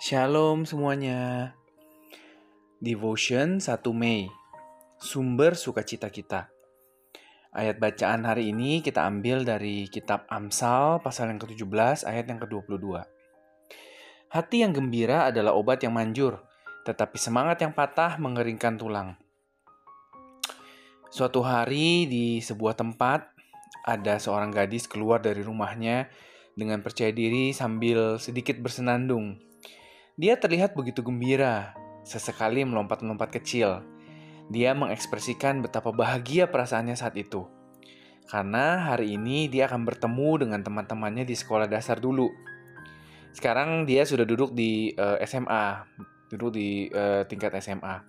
Shalom semuanya. Devotion 1 Mei. Sumber sukacita kita. Ayat bacaan hari ini kita ambil dari kitab Amsal pasal yang ke-17 ayat yang ke-22. Hati yang gembira adalah obat yang manjur, tetapi semangat yang patah mengeringkan tulang. Suatu hari di sebuah tempat ada seorang gadis keluar dari rumahnya dengan percaya diri sambil sedikit bersenandung dia terlihat begitu gembira, sesekali melompat-melompat kecil. Dia mengekspresikan betapa bahagia perasaannya saat itu. Karena hari ini dia akan bertemu dengan teman-temannya di sekolah dasar dulu. Sekarang dia sudah duduk di uh, eh, SMA, duduk di uh, tingkat SMA.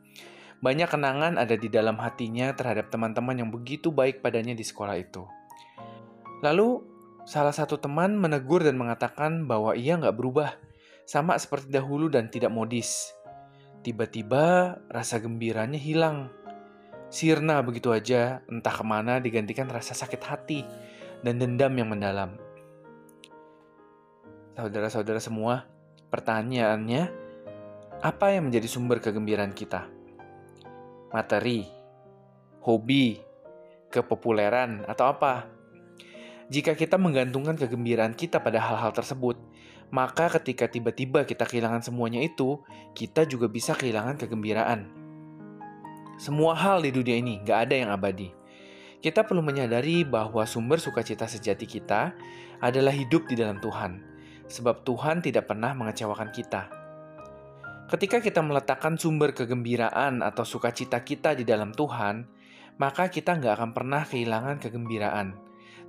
Banyak kenangan ada di dalam hatinya terhadap teman-teman yang begitu baik padanya di sekolah itu. Lalu, salah satu teman menegur dan mengatakan bahwa ia nggak berubah sama seperti dahulu dan tidak modis. Tiba-tiba rasa gembiranya hilang. Sirna begitu aja, entah ke mana digantikan rasa sakit hati dan dendam yang mendalam. Saudara-saudara semua, pertanyaannya, apa yang menjadi sumber kegembiraan kita? Materi, hobi, kepopuleran, atau apa? Jika kita menggantungkan kegembiraan kita pada hal-hal tersebut, maka ketika tiba-tiba kita kehilangan semuanya itu, kita juga bisa kehilangan kegembiraan. Semua hal di dunia ini gak ada yang abadi. Kita perlu menyadari bahwa sumber sukacita sejati kita adalah hidup di dalam Tuhan, sebab Tuhan tidak pernah mengecewakan kita. Ketika kita meletakkan sumber kegembiraan atau sukacita kita di dalam Tuhan, maka kita nggak akan pernah kehilangan kegembiraan.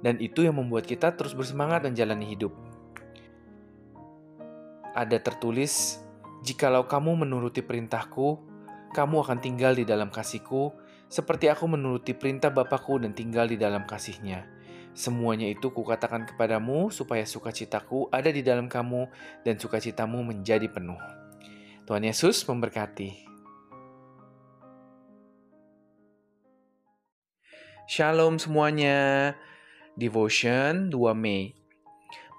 Dan itu yang membuat kita terus bersemangat menjalani hidup ada tertulis, Jikalau kamu menuruti perintahku, kamu akan tinggal di dalam kasihku, seperti aku menuruti perintah Bapakku dan tinggal di dalam kasihnya. Semuanya itu kukatakan kepadamu, supaya sukacitaku ada di dalam kamu, dan sukacitamu menjadi penuh. Tuhan Yesus memberkati. Shalom semuanya. Devotion 2 Mei.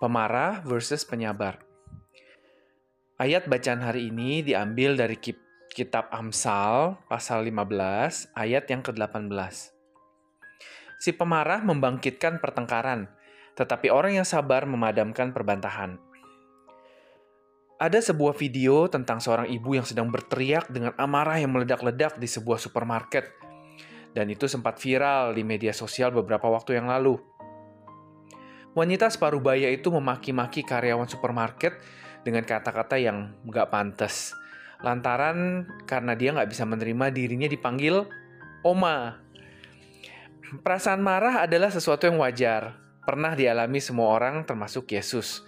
Pemarah versus penyabar. Ayat bacaan hari ini diambil dari kitab Amsal pasal 15 ayat yang ke-18. Si pemarah membangkitkan pertengkaran, tetapi orang yang sabar memadamkan perbantahan. Ada sebuah video tentang seorang ibu yang sedang berteriak dengan amarah yang meledak-ledak di sebuah supermarket. Dan itu sempat viral di media sosial beberapa waktu yang lalu. Wanita separuh baya itu memaki-maki karyawan supermarket dengan kata-kata yang nggak pantas. Lantaran karena dia nggak bisa menerima dirinya dipanggil Oma. Perasaan marah adalah sesuatu yang wajar. Pernah dialami semua orang termasuk Yesus.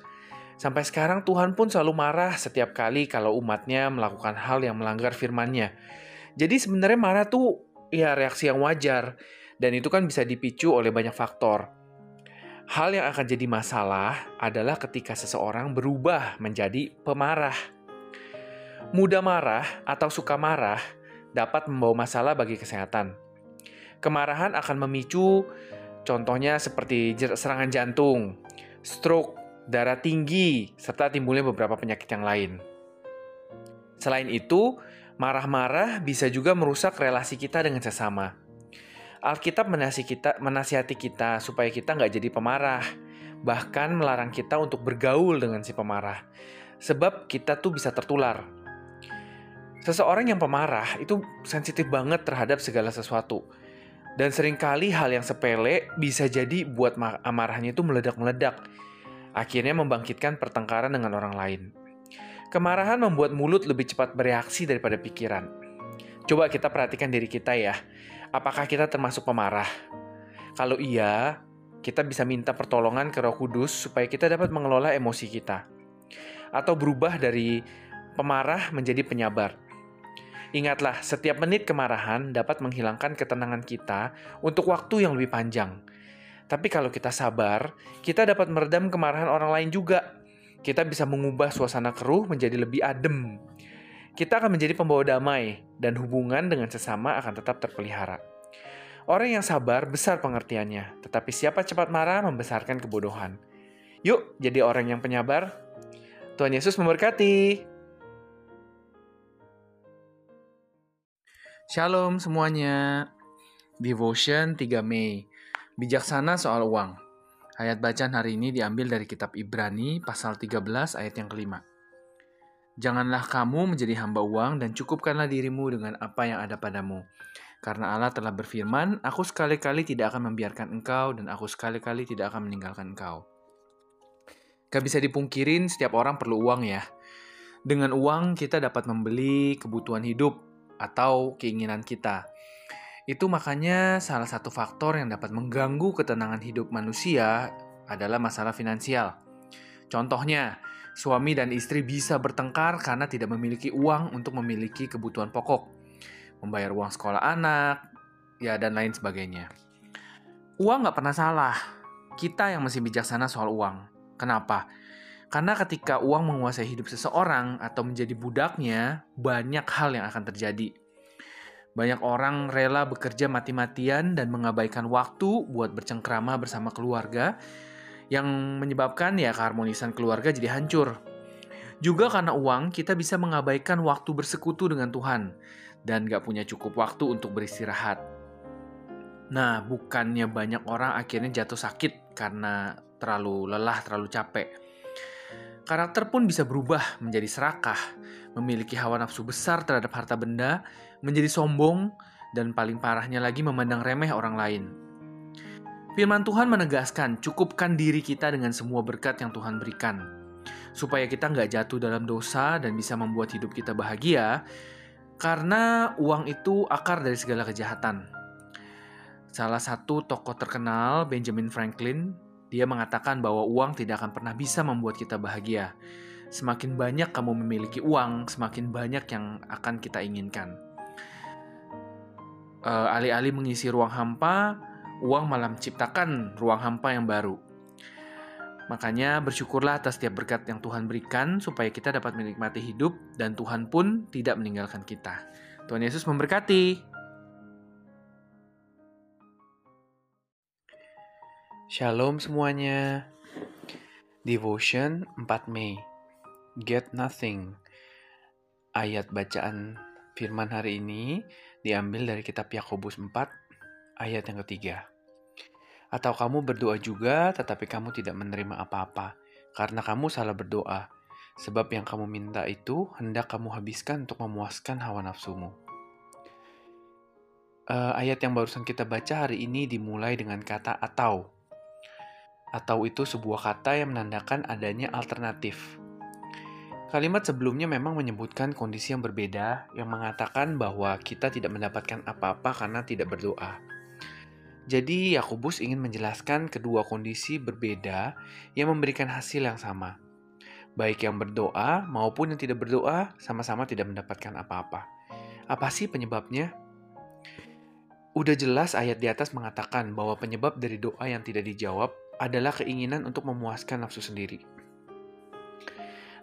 Sampai sekarang Tuhan pun selalu marah setiap kali kalau umatnya melakukan hal yang melanggar firman-Nya. Jadi sebenarnya marah tuh ya reaksi yang wajar. Dan itu kan bisa dipicu oleh banyak faktor Hal yang akan jadi masalah adalah ketika seseorang berubah menjadi pemarah. Mudah marah atau suka marah dapat membawa masalah bagi kesehatan. Kemarahan akan memicu contohnya seperti serangan jantung, stroke, darah tinggi, serta timbulnya beberapa penyakit yang lain. Selain itu, marah-marah bisa juga merusak relasi kita dengan sesama. Alkitab menasihati kita, menasihati kita supaya kita nggak jadi pemarah, bahkan melarang kita untuk bergaul dengan si pemarah, sebab kita tuh bisa tertular. Seseorang yang pemarah itu sensitif banget terhadap segala sesuatu. Dan sering kali hal yang sepele bisa jadi buat amarahnya itu meledak-meledak. Akhirnya membangkitkan pertengkaran dengan orang lain. Kemarahan membuat mulut lebih cepat bereaksi daripada pikiran. Coba kita perhatikan diri kita ya Apakah kita termasuk pemarah? Kalau iya, kita bisa minta pertolongan ke Roh Kudus supaya kita dapat mengelola emosi kita, atau berubah dari pemarah menjadi penyabar. Ingatlah, setiap menit kemarahan dapat menghilangkan ketenangan kita untuk waktu yang lebih panjang. Tapi kalau kita sabar, kita dapat meredam kemarahan orang lain juga. Kita bisa mengubah suasana keruh menjadi lebih adem kita akan menjadi pembawa damai dan hubungan dengan sesama akan tetap terpelihara. Orang yang sabar besar pengertiannya, tetapi siapa cepat marah membesarkan kebodohan. Yuk, jadi orang yang penyabar. Tuhan Yesus memberkati. Shalom semuanya. Devotion 3 Mei. Bijaksana soal uang. Ayat bacaan hari ini diambil dari kitab Ibrani pasal 13 ayat yang kelima. Janganlah kamu menjadi hamba uang dan cukupkanlah dirimu dengan apa yang ada padamu. Karena Allah telah berfirman, aku sekali-kali tidak akan membiarkan engkau dan aku sekali-kali tidak akan meninggalkan engkau. Gak bisa dipungkirin setiap orang perlu uang ya. Dengan uang kita dapat membeli kebutuhan hidup, atau keinginan kita. Itu makanya salah satu faktor yang dapat mengganggu ketenangan hidup manusia adalah masalah finansial. Contohnya, suami dan istri bisa bertengkar karena tidak memiliki uang untuk memiliki kebutuhan pokok, membayar uang sekolah anak, ya dan lain sebagainya. Uang nggak pernah salah, kita yang masih bijaksana soal uang. Kenapa? Karena ketika uang menguasai hidup seseorang atau menjadi budaknya, banyak hal yang akan terjadi. Banyak orang rela bekerja mati-matian dan mengabaikan waktu buat bercengkrama bersama keluarga, yang menyebabkan ya keharmonisan keluarga jadi hancur. Juga karena uang, kita bisa mengabaikan waktu bersekutu dengan Tuhan dan gak punya cukup waktu untuk beristirahat. Nah, bukannya banyak orang akhirnya jatuh sakit karena terlalu lelah, terlalu capek Karakter pun bisa berubah menjadi serakah, memiliki hawa nafsu besar terhadap harta benda, menjadi sombong, dan paling parahnya lagi memandang remeh orang lain. Firman Tuhan menegaskan, cukupkan diri kita dengan semua berkat yang Tuhan berikan. Supaya kita nggak jatuh dalam dosa dan bisa membuat hidup kita bahagia, karena uang itu akar dari segala kejahatan. Salah satu tokoh terkenal, Benjamin Franklin, dia mengatakan bahwa uang tidak akan pernah bisa membuat kita bahagia. Semakin banyak kamu memiliki uang, semakin banyak yang akan kita inginkan. Uh, alih-alih mengisi ruang hampa, uang malah menciptakan ruang hampa yang baru. Makanya bersyukurlah atas setiap berkat yang Tuhan berikan supaya kita dapat menikmati hidup dan Tuhan pun tidak meninggalkan kita. Tuhan Yesus memberkati. Shalom semuanya. Devotion 4 Mei. Get nothing. Ayat bacaan firman hari ini diambil dari kitab Yakobus 4 ayat yang ketiga. Atau kamu berdoa juga tetapi kamu tidak menerima apa-apa karena kamu salah berdoa. Sebab yang kamu minta itu hendak kamu habiskan untuk memuaskan hawa nafsumu. Uh, ayat yang barusan kita baca hari ini dimulai dengan kata atau atau itu sebuah kata yang menandakan adanya alternatif. Kalimat sebelumnya memang menyebutkan kondisi yang berbeda yang mengatakan bahwa kita tidak mendapatkan apa-apa karena tidak berdoa. Jadi Yakobus ingin menjelaskan kedua kondisi berbeda yang memberikan hasil yang sama. Baik yang berdoa maupun yang tidak berdoa sama-sama tidak mendapatkan apa-apa. Apa sih penyebabnya? Udah jelas ayat di atas mengatakan bahwa penyebab dari doa yang tidak dijawab adalah keinginan untuk memuaskan nafsu sendiri.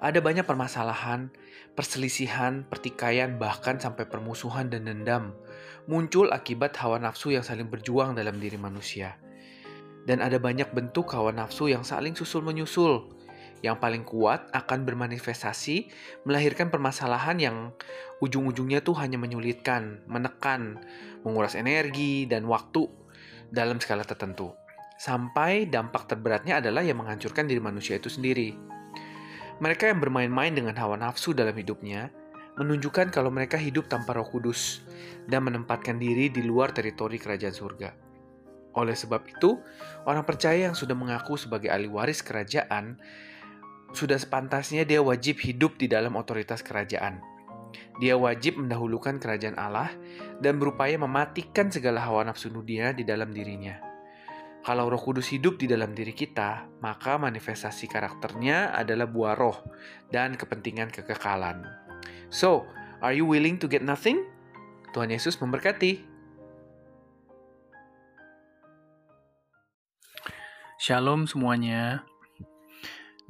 Ada banyak permasalahan, perselisihan, pertikaian, bahkan sampai permusuhan dan dendam muncul akibat hawa nafsu yang saling berjuang dalam diri manusia. Dan ada banyak bentuk hawa nafsu yang saling susul menyusul. Yang paling kuat akan bermanifestasi melahirkan permasalahan yang ujung-ujungnya tuh hanya menyulitkan, menekan, menguras energi dan waktu dalam skala tertentu sampai dampak terberatnya adalah yang menghancurkan diri manusia itu sendiri. Mereka yang bermain-main dengan hawa nafsu dalam hidupnya menunjukkan kalau mereka hidup tanpa Roh Kudus dan menempatkan diri di luar teritori kerajaan surga. Oleh sebab itu, orang percaya yang sudah mengaku sebagai ahli waris kerajaan sudah sepantasnya dia wajib hidup di dalam otoritas kerajaan. Dia wajib mendahulukan kerajaan Allah dan berupaya mematikan segala hawa nafsu dunia di dalam dirinya. Kalau Roh Kudus hidup di dalam diri kita, maka manifestasi karakternya adalah buah roh dan kepentingan kekekalan. So, are you willing to get nothing? Tuhan Yesus memberkati. Shalom semuanya.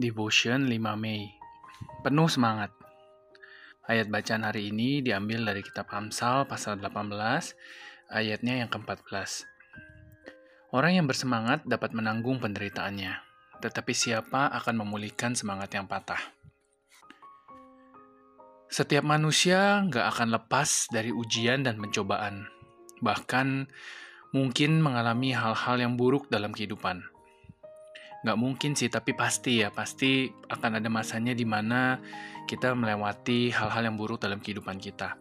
Devotion 5 Mei. Penuh semangat. Ayat bacaan hari ini diambil dari kitab Amsal pasal 18 ayatnya yang ke-14. Orang yang bersemangat dapat menanggung penderitaannya, tetapi siapa akan memulihkan semangat yang patah? Setiap manusia nggak akan lepas dari ujian dan pencobaan. Bahkan mungkin mengalami hal-hal yang buruk dalam kehidupan. Nggak mungkin sih, tapi pasti ya, pasti akan ada masanya di mana kita melewati hal-hal yang buruk dalam kehidupan kita.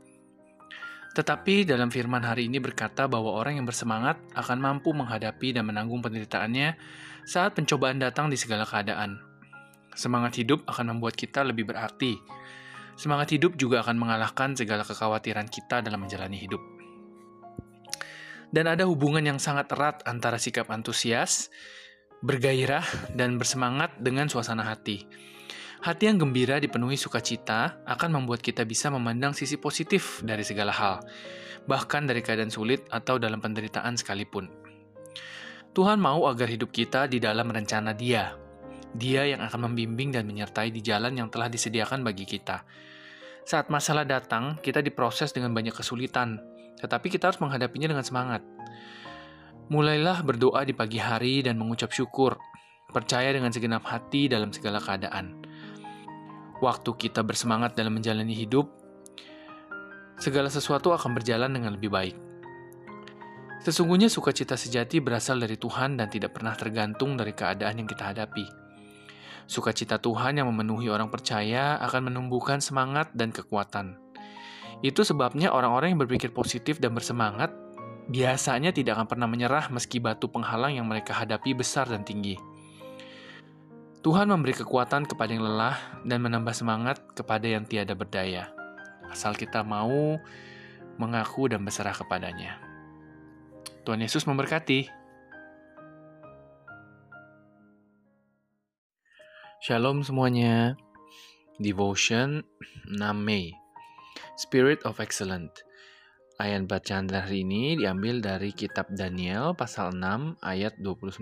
Tetapi dalam firman hari ini berkata bahwa orang yang bersemangat akan mampu menghadapi dan menanggung penderitaannya saat pencobaan datang di segala keadaan. Semangat hidup akan membuat kita lebih berarti, Semangat hidup juga akan mengalahkan segala kekhawatiran kita dalam menjalani hidup. Dan ada hubungan yang sangat erat antara sikap antusias, bergairah, dan bersemangat dengan suasana hati. Hati yang gembira dipenuhi sukacita akan membuat kita bisa memandang sisi positif dari segala hal, bahkan dari keadaan sulit atau dalam penderitaan sekalipun. Tuhan mau agar hidup kita di dalam rencana Dia. Dia yang akan membimbing dan menyertai di jalan yang telah disediakan bagi kita saat masalah datang, kita diproses dengan banyak kesulitan, tetapi kita harus menghadapinya dengan semangat. Mulailah berdoa di pagi hari dan mengucap syukur, percaya dengan segenap hati dalam segala keadaan. Waktu kita bersemangat dalam menjalani hidup, segala sesuatu akan berjalan dengan lebih baik. Sesungguhnya sukacita sejati berasal dari Tuhan dan tidak pernah tergantung dari keadaan yang kita hadapi. Sukacita Tuhan yang memenuhi orang percaya akan menumbuhkan semangat dan kekuatan. Itu sebabnya orang-orang yang berpikir positif dan bersemangat biasanya tidak akan pernah menyerah meski batu penghalang yang mereka hadapi besar dan tinggi. Tuhan memberi kekuatan kepada yang lelah dan menambah semangat kepada yang tiada berdaya. Asal kita mau mengaku dan berserah kepadanya. Tuhan Yesus memberkati. Shalom semuanya. Devotion 6 Mei. Spirit of Excellent. Ayat bacaan hari ini diambil dari kitab Daniel pasal 6 ayat 29.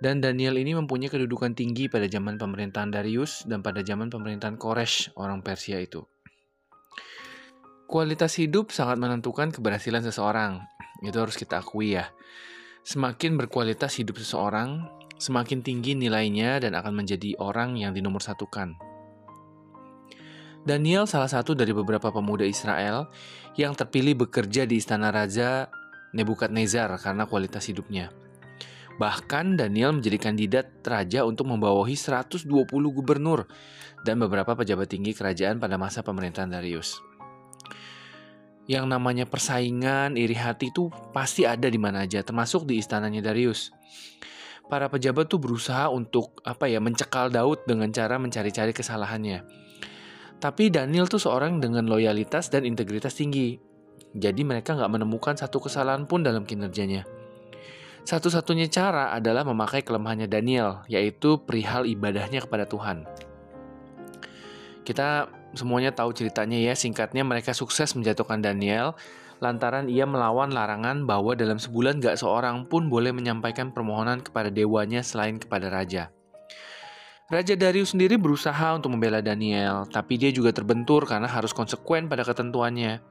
Dan Daniel ini mempunyai kedudukan tinggi pada zaman pemerintahan Darius dan pada zaman pemerintahan Koresh, orang Persia itu. Kualitas hidup sangat menentukan keberhasilan seseorang. Itu harus kita akui ya. Semakin berkualitas hidup seseorang, semakin tinggi nilainya dan akan menjadi orang yang dinomorsatukan. Daniel salah satu dari beberapa pemuda Israel yang terpilih bekerja di istana Raja Nebukadnezar karena kualitas hidupnya. Bahkan Daniel menjadi kandidat raja untuk membawahi 120 gubernur dan beberapa pejabat tinggi kerajaan pada masa pemerintahan Darius. Yang namanya persaingan, iri hati itu pasti ada di mana aja, termasuk di istananya Darius para pejabat tuh berusaha untuk apa ya mencekal Daud dengan cara mencari-cari kesalahannya. Tapi Daniel tuh seorang dengan loyalitas dan integritas tinggi. Jadi mereka nggak menemukan satu kesalahan pun dalam kinerjanya. Satu-satunya cara adalah memakai kelemahannya Daniel, yaitu perihal ibadahnya kepada Tuhan. Kita semuanya tahu ceritanya ya, singkatnya mereka sukses menjatuhkan Daniel lantaran ia melawan larangan bahwa dalam sebulan gak seorang pun boleh menyampaikan permohonan kepada dewanya selain kepada raja. Raja Darius sendiri berusaha untuk membela Daniel, tapi dia juga terbentur karena harus konsekuen pada ketentuannya.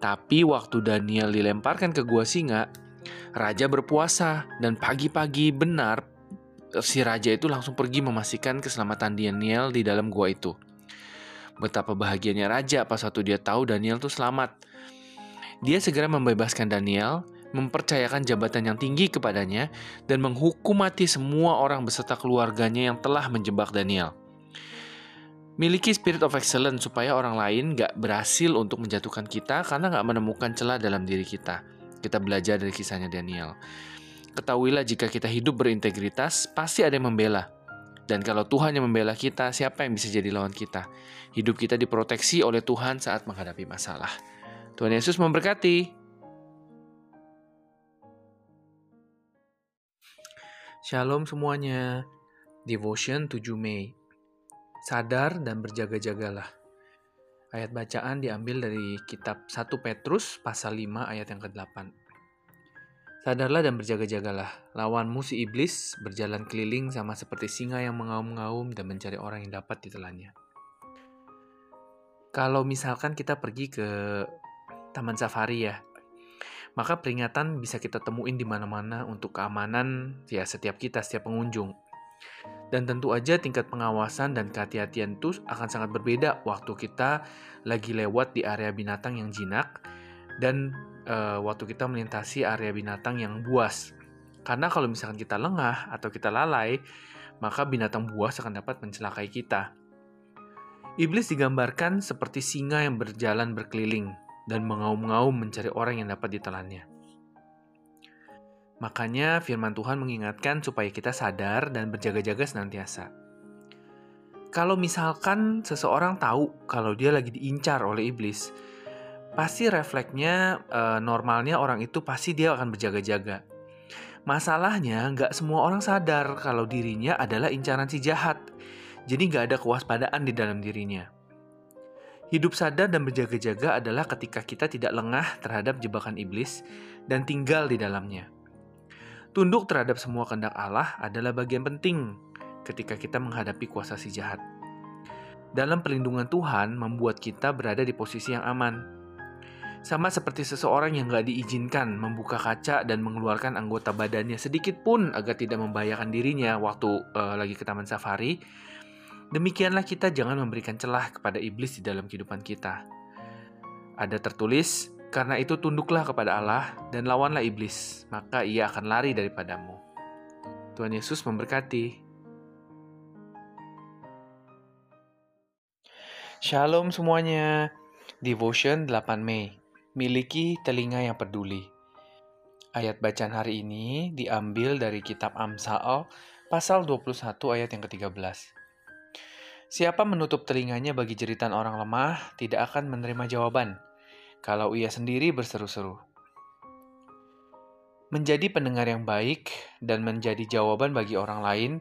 Tapi waktu Daniel dilemparkan ke gua singa, raja berpuasa dan pagi-pagi benar si raja itu langsung pergi memastikan keselamatan Daniel di dalam gua itu. Betapa bahagianya raja pas waktu dia tahu Daniel tuh selamat. Dia segera membebaskan Daniel, mempercayakan jabatan yang tinggi kepadanya, dan menghukum mati semua orang beserta keluarganya yang telah menjebak Daniel. Miliki spirit of excellence supaya orang lain gak berhasil untuk menjatuhkan kita karena gak menemukan celah dalam diri kita. Kita belajar dari kisahnya Daniel. Ketahuilah jika kita hidup berintegritas, pasti ada yang membela. Dan kalau Tuhan yang membela kita, siapa yang bisa jadi lawan kita? Hidup kita diproteksi oleh Tuhan saat menghadapi masalah. Tuhan Yesus memberkati. Shalom semuanya. Devotion 7 Mei. Sadar dan berjaga-jagalah. Ayat bacaan diambil dari kitab 1 Petrus pasal 5 ayat yang ke-8. Sadarlah dan berjaga-jagalah. Lawanmu si iblis berjalan keliling sama seperti singa yang mengaum-ngaum dan mencari orang yang dapat ditelannya. Kalau misalkan kita pergi ke taman safari ya. Maka peringatan bisa kita temuin di mana-mana untuk keamanan ya setiap kita, setiap pengunjung. Dan tentu aja tingkat pengawasan dan kehati-hatian itu akan sangat berbeda waktu kita lagi lewat di area binatang yang jinak dan e, waktu kita melintasi area binatang yang buas. Karena kalau misalkan kita lengah atau kita lalai, maka binatang buas akan dapat mencelakai kita. Iblis digambarkan seperti singa yang berjalan berkeliling dan mengaum-ngaum mencari orang yang dapat ditelannya. Makanya firman Tuhan mengingatkan supaya kita sadar dan berjaga-jaga senantiasa. Kalau misalkan seseorang tahu kalau dia lagi diincar oleh iblis, pasti refleksnya e, normalnya orang itu pasti dia akan berjaga-jaga. Masalahnya nggak semua orang sadar kalau dirinya adalah incaran si jahat. Jadi nggak ada kewaspadaan di dalam dirinya. Hidup sadar dan berjaga-jaga adalah ketika kita tidak lengah terhadap jebakan iblis dan tinggal di dalamnya. Tunduk terhadap semua kehendak Allah adalah bagian penting ketika kita menghadapi kuasa si jahat. Dalam perlindungan Tuhan membuat kita berada di posisi yang aman. Sama seperti seseorang yang gak diizinkan membuka kaca dan mengeluarkan anggota badannya sedikit pun agar tidak membahayakan dirinya waktu uh, lagi ke taman safari. Demikianlah kita jangan memberikan celah kepada iblis di dalam kehidupan kita. Ada tertulis, karena itu tunduklah kepada Allah dan lawanlah iblis, maka ia akan lari daripadamu. Tuhan Yesus memberkati. Shalom semuanya. Devotion 8 Mei. Miliki telinga yang peduli. Ayat bacaan hari ini diambil dari kitab Amsal pasal 21 ayat yang ke-13. Siapa menutup telinganya bagi jeritan orang lemah tidak akan menerima jawaban kalau ia sendiri berseru-seru. Menjadi pendengar yang baik dan menjadi jawaban bagi orang lain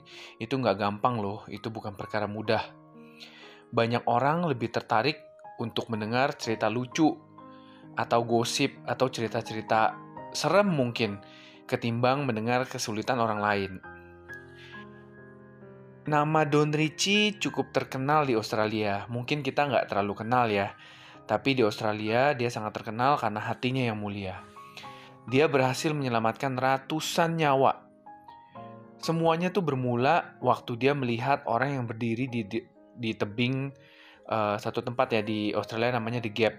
itu nggak gampang loh, itu bukan perkara mudah. Banyak orang lebih tertarik untuk mendengar cerita lucu atau gosip atau cerita-cerita serem mungkin ketimbang mendengar kesulitan orang lain. Nama Don Ricci cukup terkenal di Australia. Mungkin kita nggak terlalu kenal ya. Tapi di Australia dia sangat terkenal karena hatinya yang mulia. Dia berhasil menyelamatkan ratusan nyawa. Semuanya tuh bermula waktu dia melihat orang yang berdiri di di, di tebing uh, satu tempat ya di Australia namanya The Gap.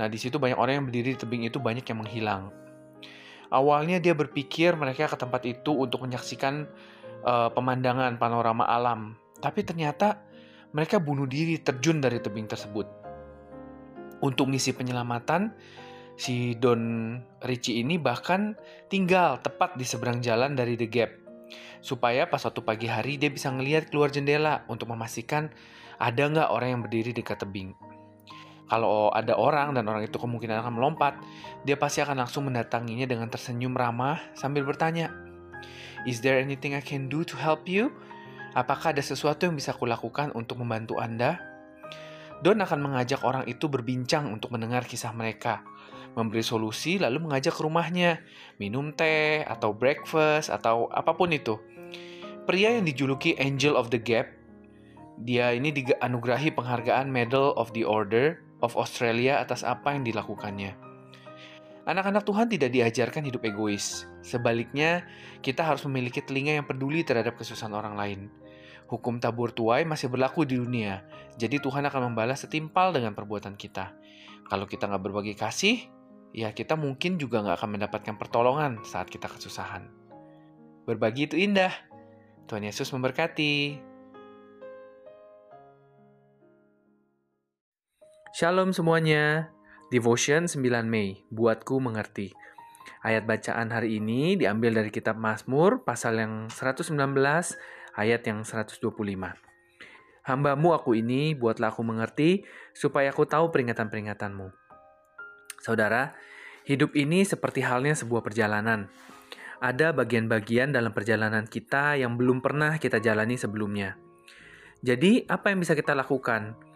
Nah di situ banyak orang yang berdiri di tebing itu banyak yang menghilang. Awalnya dia berpikir mereka ke tempat itu untuk menyaksikan uh, pemandangan panorama alam, tapi ternyata mereka bunuh diri terjun dari tebing tersebut. Untuk misi penyelamatan, si Don Ricci ini bahkan tinggal tepat di seberang jalan dari The Gap. Supaya pas suatu pagi hari dia bisa ngelihat keluar jendela untuk memastikan ada nggak orang yang berdiri dekat tebing. Kalau ada orang dan orang itu kemungkinan akan melompat, dia pasti akan langsung mendatanginya dengan tersenyum ramah sambil bertanya, Is there anything I can do to help you? Apakah ada sesuatu yang bisa kulakukan untuk membantu Anda? Don akan mengajak orang itu berbincang untuk mendengar kisah mereka, memberi solusi lalu mengajak ke rumahnya, minum teh atau breakfast atau apa pun itu. Pria yang dijuluki Angel of the Gap, dia ini dianugerahi penghargaan Medal of the Order of Australia atas apa yang dilakukannya. Anak-anak Tuhan tidak diajarkan hidup egois. Sebaliknya, kita harus memiliki telinga yang peduli terhadap kesusahan orang lain. Hukum tabur tuai masih berlaku di dunia, jadi Tuhan akan membalas setimpal dengan perbuatan kita. Kalau kita nggak berbagi kasih, ya kita mungkin juga nggak akan mendapatkan pertolongan saat kita kesusahan. Berbagi itu indah. Tuhan Yesus memberkati. Shalom semuanya. Devotion 9 Mei, buatku mengerti. Ayat bacaan hari ini diambil dari kitab Mazmur pasal yang 119 ayat yang 125. Hambamu aku ini, buatlah aku mengerti, supaya aku tahu peringatan-peringatanmu. Saudara, hidup ini seperti halnya sebuah perjalanan. Ada bagian-bagian dalam perjalanan kita yang belum pernah kita jalani sebelumnya. Jadi, apa yang bisa kita lakukan?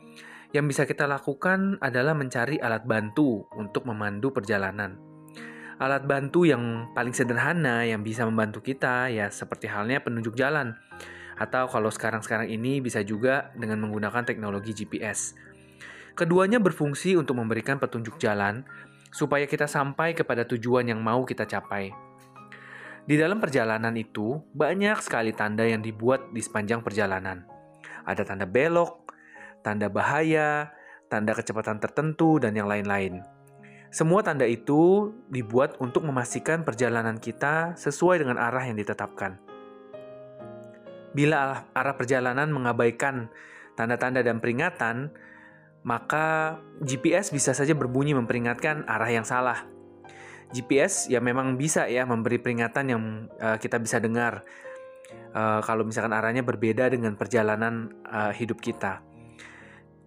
Yang bisa kita lakukan adalah mencari alat bantu untuk memandu perjalanan. Alat bantu yang paling sederhana yang bisa membantu kita ya seperti halnya penunjuk jalan atau kalau sekarang-sekarang ini bisa juga dengan menggunakan teknologi GPS. Keduanya berfungsi untuk memberikan petunjuk jalan supaya kita sampai kepada tujuan yang mau kita capai. Di dalam perjalanan itu, banyak sekali tanda yang dibuat di sepanjang perjalanan. Ada tanda belok, tanda bahaya, tanda kecepatan tertentu, dan yang lain-lain. Semua tanda itu dibuat untuk memastikan perjalanan kita sesuai dengan arah yang ditetapkan. Bila arah perjalanan mengabaikan tanda-tanda dan peringatan, maka GPS bisa saja berbunyi memperingatkan arah yang salah. GPS ya memang bisa ya memberi peringatan yang uh, kita bisa dengar uh, kalau misalkan arahnya berbeda dengan perjalanan uh, hidup kita.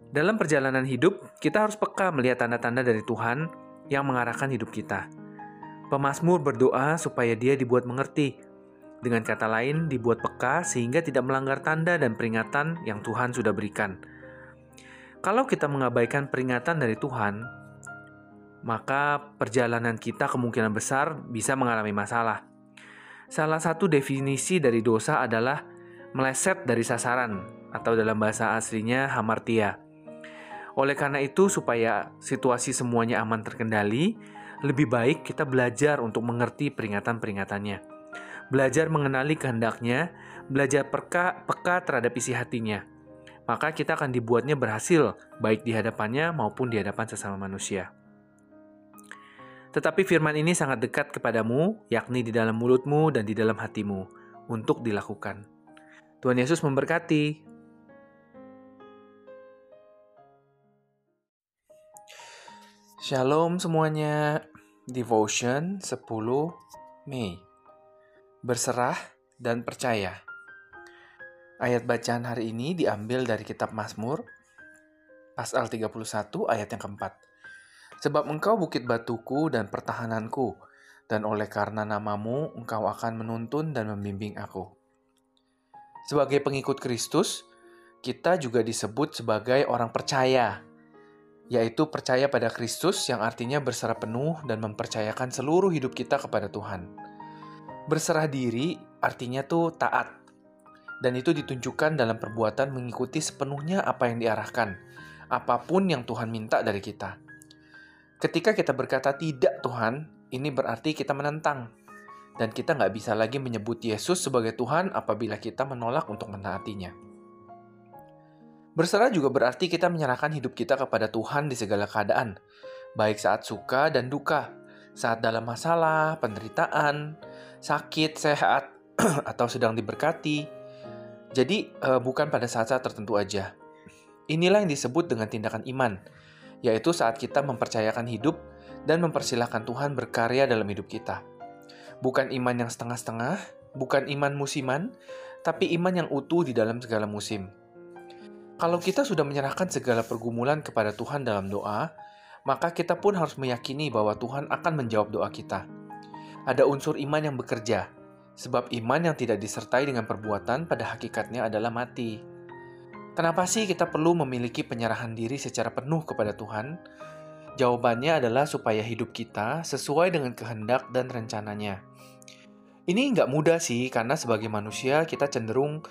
Dalam perjalanan hidup, kita harus peka melihat tanda-tanda dari Tuhan yang mengarahkan hidup kita. Pemasmur berdoa supaya dia dibuat mengerti. Dengan kata lain, dibuat peka sehingga tidak melanggar tanda dan peringatan yang Tuhan sudah berikan. Kalau kita mengabaikan peringatan dari Tuhan, maka perjalanan kita kemungkinan besar bisa mengalami masalah. Salah satu definisi dari dosa adalah meleset dari sasaran atau dalam bahasa aslinya hamartia. Oleh karena itu, supaya situasi semuanya aman terkendali, lebih baik kita belajar untuk mengerti peringatan-peringatannya. Belajar mengenali kehendaknya, belajar peka, peka terhadap isi hatinya. Maka kita akan dibuatnya berhasil, baik di hadapannya maupun di hadapan sesama manusia. Tetapi firman ini sangat dekat kepadamu, yakni di dalam mulutmu dan di dalam hatimu, untuk dilakukan. Tuhan Yesus memberkati. Shalom semuanya. Devotion 10 Mei. Berserah dan percaya. Ayat bacaan hari ini diambil dari kitab Mazmur pasal 31 ayat yang keempat. Sebab engkau bukit batuku dan pertahananku, dan oleh karena namamu engkau akan menuntun dan membimbing aku. Sebagai pengikut Kristus, kita juga disebut sebagai orang percaya, yaitu percaya pada Kristus yang artinya berserah penuh dan mempercayakan seluruh hidup kita kepada Tuhan. Berserah diri artinya tuh taat, dan itu ditunjukkan dalam perbuatan mengikuti sepenuhnya apa yang diarahkan, apa pun yang Tuhan minta dari kita. Ketika kita berkata tidak Tuhan, ini berarti kita menentang. Dan kita nggak bisa lagi menyebut Yesus sebagai Tuhan apabila kita menolak untuk menaatinya. Berserah juga berarti kita menyerahkan hidup kita kepada Tuhan di segala keadaan, baik saat suka dan duka, saat dalam masalah, penderitaan, sakit, sehat, atau sedang diberkati. Jadi, uh, bukan pada saat-saat tertentu aja. Inilah yang disebut dengan tindakan iman, yaitu saat kita mempercayakan hidup dan mempersilahkan Tuhan berkarya dalam hidup kita. Bukan iman yang setengah-setengah, bukan iman musiman, tapi iman yang utuh di dalam segala musim. Kalau kita sudah menyerahkan segala pergumulan kepada Tuhan dalam doa, maka kita pun harus meyakini bahwa Tuhan akan menjawab doa kita. Ada unsur iman yang bekerja, sebab iman yang tidak disertai dengan perbuatan pada hakikatnya adalah mati. Kenapa sih kita perlu memiliki penyerahan diri secara penuh kepada Tuhan? Jawabannya adalah supaya hidup kita sesuai dengan kehendak dan rencananya. Ini nggak mudah sih, karena sebagai manusia kita cenderung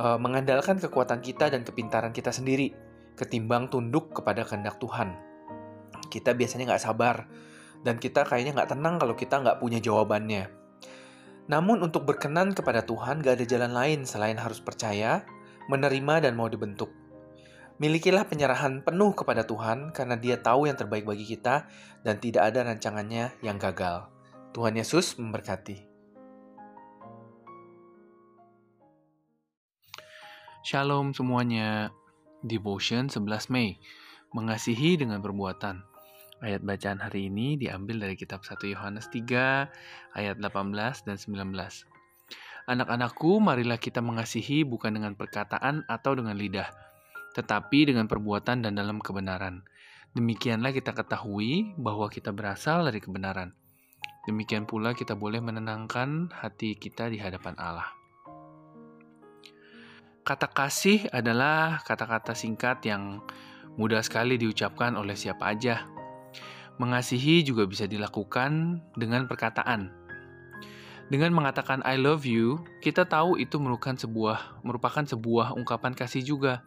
uh, mengandalkan kekuatan kita dan kepintaran kita sendiri, ketimbang tunduk kepada kehendak Tuhan. Kita biasanya nggak sabar, dan kita kayaknya nggak tenang kalau kita nggak punya jawabannya. Namun untuk berkenan kepada Tuhan gak ada jalan lain selain harus percaya, menerima dan mau dibentuk. Milikilah penyerahan penuh kepada Tuhan karena Dia tahu yang terbaik bagi kita dan tidak ada rancangannya yang gagal. Tuhan Yesus memberkati. Shalom semuanya. Devotion 11 Mei. Mengasihi dengan perbuatan. Ayat bacaan hari ini diambil dari kitab 1 Yohanes 3 ayat 18 dan 19. Anak-anakku, marilah kita mengasihi bukan dengan perkataan atau dengan lidah, tetapi dengan perbuatan dan dalam kebenaran. Demikianlah kita ketahui bahwa kita berasal dari kebenaran. Demikian pula kita boleh menenangkan hati kita di hadapan Allah. Kata kasih adalah kata-kata singkat yang mudah sekali diucapkan oleh siapa aja. Mengasihi juga bisa dilakukan dengan perkataan, dengan mengatakan I love you, kita tahu itu merupakan sebuah merupakan sebuah ungkapan kasih juga.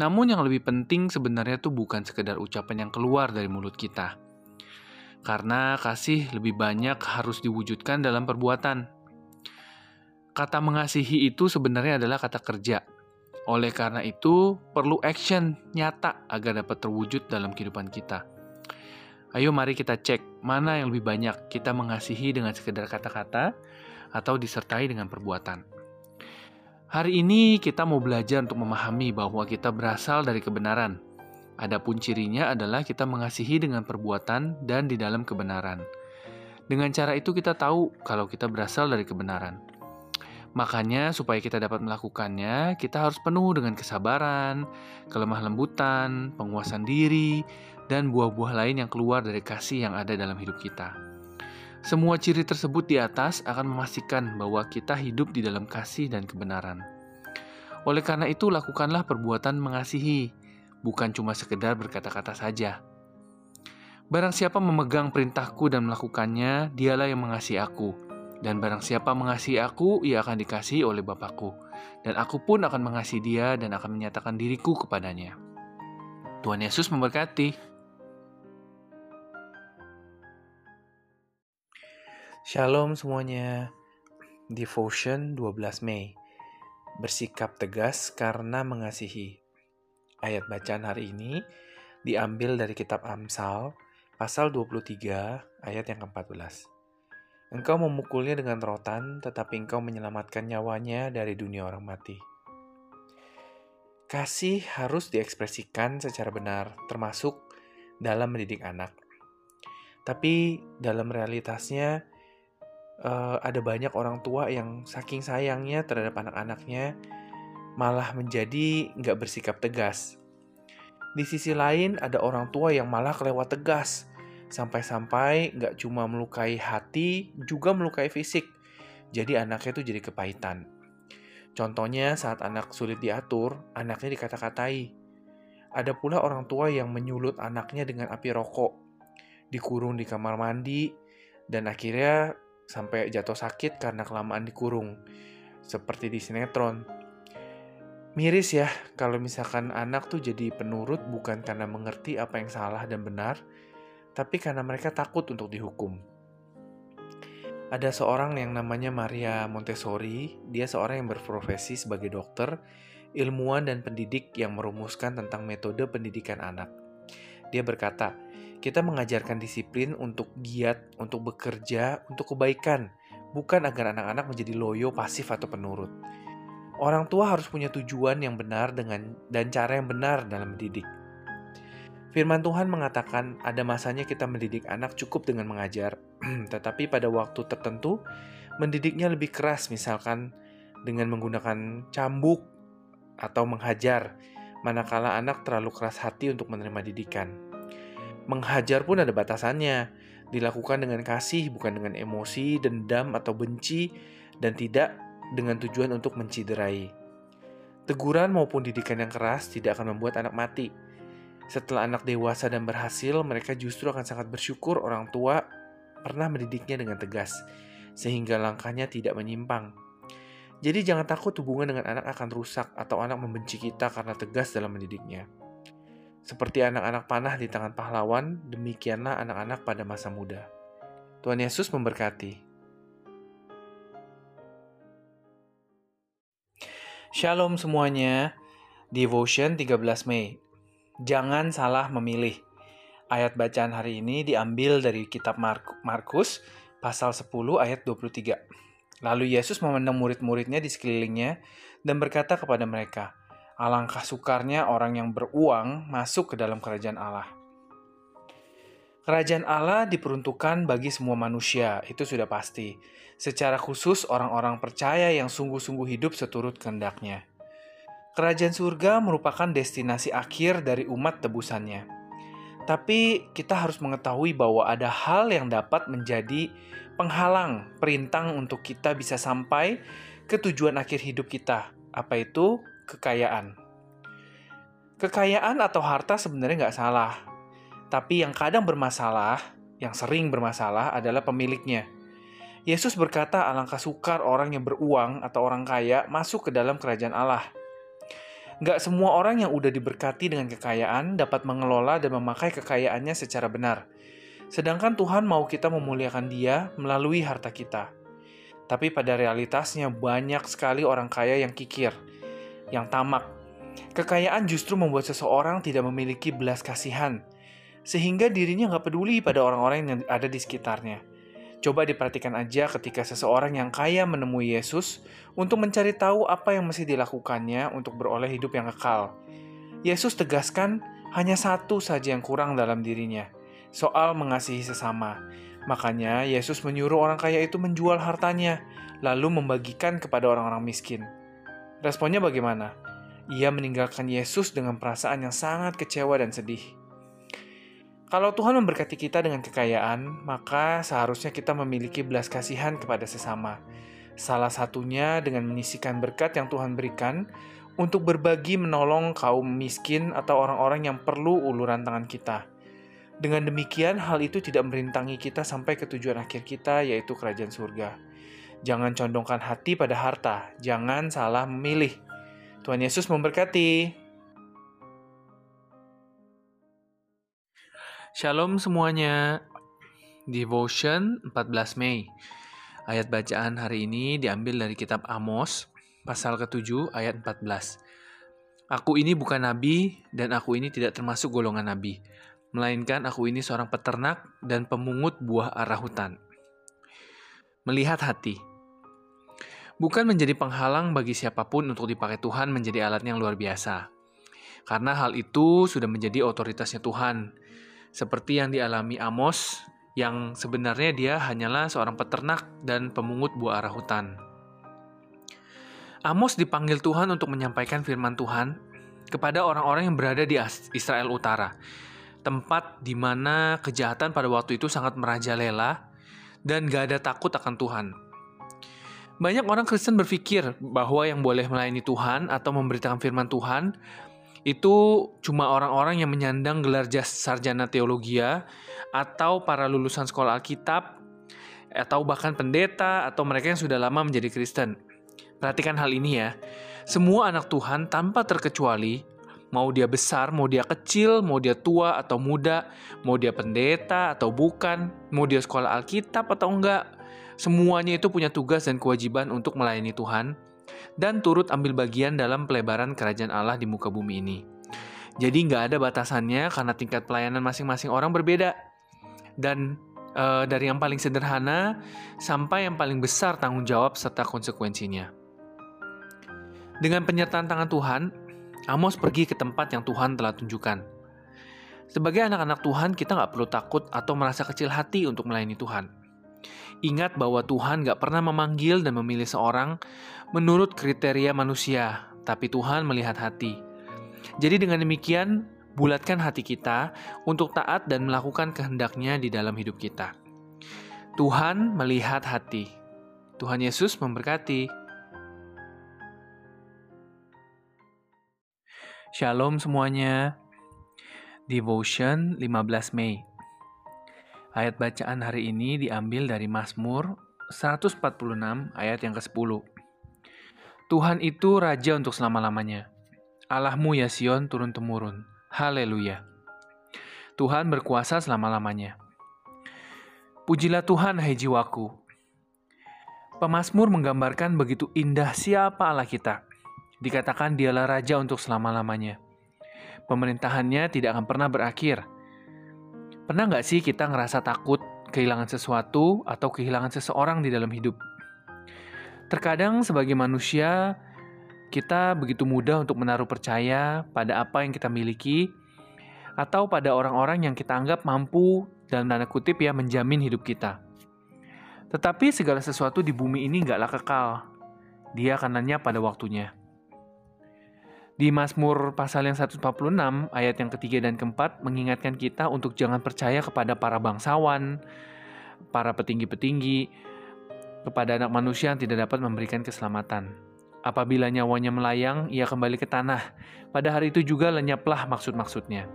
Namun yang lebih penting sebenarnya itu bukan sekedar ucapan yang keluar dari mulut kita. karena kasih lebih banyak harus diwujudkan dalam perbuatan. Kata mengasihi itu sebenarnya adalah kata kerja. Oleh karena itu, perlu action nyata agar dapat terwujud dalam kehidupan kita. Ayo mari kita cek mana yang lebih banyak kita mengasihi dengan sekedar kata-kata atau disertai dengan perbuatan. Hari ini kita mau belajar untuk memahami bahwa kita berasal dari kebenaran. Adapun cirinya adalah kita mengasihi dengan perbuatan dan di dalam kebenaran. Dengan cara itu kita tahu kalau kita berasal dari kebenaran. Makanya supaya kita dapat melakukannya, kita harus penuh dengan kesabaran, kelemah lembutan, penguasaan diri, dan buah-buah lain yang keluar dari kasih yang ada dalam hidup kita. Semua ciri tersebut di atas akan memastikan bahwa kita hidup di dalam kasih dan kebenaran. Oleh karena itu, lakukanlah perbuatan mengasihi, bukan cuma sekedar berkata-kata saja. Barang siapa memegang perintahku dan melakukannya, dialah yang mengasihi aku. Dan barang siapa mengasihi aku, ia akan dikasihi oleh Bapakku. Dan aku pun akan mengasihi dia dan akan menyatakan diriku kepadanya. Tuhan Yesus memberkati. Shalom semuanya. Devotion 12 Mei. Bersikap tegas karena mengasihi. Ayat bacaan hari ini diambil dari kitab Amsal pasal 23 ayat yang ke-14. Engkau memukulnya dengan rotan, tetapi engkau menyelamatkan nyawanya dari dunia orang mati. Kasih harus diekspresikan secara benar, termasuk dalam mendidik anak. Tapi dalam realitasnya, uh, ada banyak orang tua yang saking sayangnya terhadap anak-anaknya malah menjadi nggak bersikap tegas. Di sisi lain ada orang tua yang malah kelewat tegas, sampai-sampai nggak cuma melukai hati, juga melukai fisik. Jadi anaknya itu jadi kepahitan. Contohnya saat anak sulit diatur, anaknya dikata-katai. Ada pula orang tua yang menyulut anaknya dengan api rokok, dikurung di kamar mandi, dan akhirnya sampai jatuh sakit karena kelamaan dikurung, seperti di sinetron. Miris ya, kalau misalkan anak tuh jadi penurut bukan karena mengerti apa yang salah dan benar, tapi karena mereka takut untuk dihukum. Ada seorang yang namanya Maria Montessori, dia seorang yang berprofesi sebagai dokter, ilmuwan dan pendidik yang merumuskan tentang metode pendidikan anak. Dia berkata, kita mengajarkan disiplin untuk giat, untuk bekerja, untuk kebaikan, bukan agar anak-anak menjadi loyo, pasif, atau penurut. Orang tua harus punya tujuan yang benar dengan dan cara yang benar dalam mendidik. Firman Tuhan mengatakan ada masanya kita mendidik anak cukup dengan mengajar, tetapi pada waktu tertentu mendidiknya lebih keras misalkan dengan menggunakan cambuk atau menghajar, manakala anak terlalu keras hati untuk menerima didikan. Menghajar pun ada batasannya. Dilakukan dengan kasih, bukan dengan emosi, dendam, atau benci, dan tidak dengan tujuan untuk menciderai. Teguran maupun didikan yang keras tidak akan membuat anak mati. Setelah anak dewasa dan berhasil, mereka justru akan sangat bersyukur orang tua pernah mendidiknya dengan tegas, sehingga langkahnya tidak menyimpang. Jadi jangan takut hubungan dengan anak akan rusak atau anak membenci kita karena tegas dalam mendidiknya. Seperti anak-anak panah di tangan pahlawan, demikianlah anak-anak pada masa muda. Tuhan Yesus memberkati. Shalom semuanya. Devotion 13 Mei. Jangan salah memilih. Ayat bacaan hari ini diambil dari kitab Markus pasal 10 ayat 23. Lalu Yesus memandang murid-muridnya di sekelilingnya dan berkata kepada mereka, Alangkah sukarnya orang yang beruang masuk ke dalam kerajaan Allah. Kerajaan Allah diperuntukkan bagi semua manusia, itu sudah pasti. Secara khusus orang-orang percaya yang sungguh-sungguh hidup seturut kehendaknya. Kerajaan surga merupakan destinasi akhir dari umat tebusannya. Tapi kita harus mengetahui bahwa ada hal yang dapat menjadi penghalang, perintang untuk kita bisa sampai ke tujuan akhir hidup kita. Apa itu? kekayaan. Kekayaan atau harta sebenarnya nggak salah, tapi yang kadang bermasalah, yang sering bermasalah adalah pemiliknya. Yesus berkata alangkah sukar orang yang beruang atau orang kaya masuk ke dalam kerajaan Allah. Nggak semua orang yang udah diberkati dengan kekayaan dapat mengelola dan memakai kekayaannya secara benar. Sedangkan Tuhan mau kita memuliakan Dia melalui harta kita. Tapi pada realitasnya banyak sekali orang kaya yang kikir, yang tamak. Kekayaan justru membuat seseorang tidak memiliki belas kasihan, sehingga dirinya nggak peduli pada orang-orang yang ada di sekitarnya. Coba diperhatikan aja ketika seseorang yang kaya menemui Yesus untuk mencari tahu apa yang mesti dilakukannya untuk beroleh hidup yang kekal. Yesus tegaskan hanya satu saja yang kurang dalam dirinya, soal mengasihi sesama. Makanya Yesus menyuruh orang kaya itu menjual hartanya, lalu membagikan kepada orang-orang miskin. Responnya bagaimana? Ia meninggalkan Yesus dengan perasaan yang sangat kecewa dan sedih. Kalau Tuhan memberkati kita dengan kekayaan, maka seharusnya kita memiliki belas kasihan kepada sesama. Salah satunya dengan menyisikan berkat yang Tuhan berikan untuk berbagi menolong kaum miskin atau orang-orang yang perlu uluran tangan kita. Dengan demikian, hal itu tidak merintangi kita sampai ke tujuan akhir kita, yaitu kerajaan surga. Jangan condongkan hati pada harta, jangan salah memilih. Tuhan Yesus memberkati. Shalom semuanya. Devotion 14 Mei. Ayat bacaan hari ini diambil dari kitab Amos, pasal ke-7 ayat 14. Aku ini bukan nabi dan aku ini tidak termasuk golongan nabi, melainkan aku ini seorang peternak dan pemungut buah arah hutan. Melihat hati. Bukan menjadi penghalang bagi siapa pun untuk dipakai Tuhan menjadi alat yang luar biasa. Karena hal itu sudah menjadi otoritasnya Tuhan seperti yang dialami Amos, yang sebenarnya dia hanyalah seorang peternak dan pemungut buah arah hutan. Amos dipanggil Tuhan untuk menyampaikan firman Tuhan kepada orang-orang yang berada di Israel Utara, tempat di mana kejahatan pada waktu itu sangat merajalela dan gak ada takut akan Tuhan. Banyak orang Kristen berpikir bahwa yang boleh melayani Tuhan atau memberitakan firman Tuhan itu cuma orang-orang yang menyandang gelar sarjana teologia atau para lulusan sekolah Alkitab atau bahkan pendeta atau mereka yang sudah lama menjadi Kristen. Perhatikan hal ini ya. Semua anak Tuhan tanpa terkecuali mau dia besar, mau dia kecil, mau dia tua atau muda, mau dia pendeta atau bukan, mau dia sekolah Alkitab atau enggak, semuanya itu punya tugas dan kewajiban untuk melayani Tuhan dan turut ambil bagian dalam pelebaran kerajaan Allah di muka bumi ini. Jadi nggak ada batasannya karena tingkat pelayanan masing-masing orang berbeda. Dan e, dari yang paling sederhana sampai yang paling besar tanggung jawab serta konsekuensinya. Dengan penyertaan tangan Tuhan, Amos pergi ke tempat yang Tuhan telah tunjukkan. Sebagai anak-anak Tuhan, kita nggak perlu takut atau merasa kecil hati untuk melayani Tuhan. Ingat bahwa Tuhan gak pernah memanggil dan memilih seorang menurut kriteria manusia, tapi Tuhan melihat hati. Jadi dengan demikian, bulatkan hati kita untuk taat dan melakukan kehendaknya di dalam hidup kita. Tuhan melihat hati. Tuhan Yesus memberkati. Shalom semuanya. Devotion 15 Mei Ayat bacaan hari ini diambil dari Mazmur 146 ayat yang ke-10. Tuhan itu raja untuk selama-lamanya. Allahmu ya Sion turun-temurun. Haleluya. Tuhan berkuasa selama-lamanya. Pujilah Tuhan hai jiwaku. Pemasmur menggambarkan begitu indah siapa Allah kita. Dikatakan dialah raja untuk selama-lamanya. Pemerintahannya tidak akan pernah berakhir Pernah nggak sih kita ngerasa takut kehilangan sesuatu atau kehilangan seseorang di dalam hidup? Terkadang sebagai manusia, kita begitu mudah untuk menaruh percaya pada apa yang kita miliki atau pada orang-orang yang kita anggap mampu dalam tanda kutip ya menjamin hidup kita. Tetapi segala sesuatu di bumi ini nggaklah kekal. Dia akan nanya pada waktunya. Di Mazmur pasal yang 146 ayat yang ketiga dan keempat mengingatkan kita untuk jangan percaya kepada para bangsawan, para petinggi-petinggi, kepada anak manusia yang tidak dapat memberikan keselamatan. Apabila nyawanya melayang, ia kembali ke tanah. Pada hari itu juga lenyaplah maksud-maksudnya.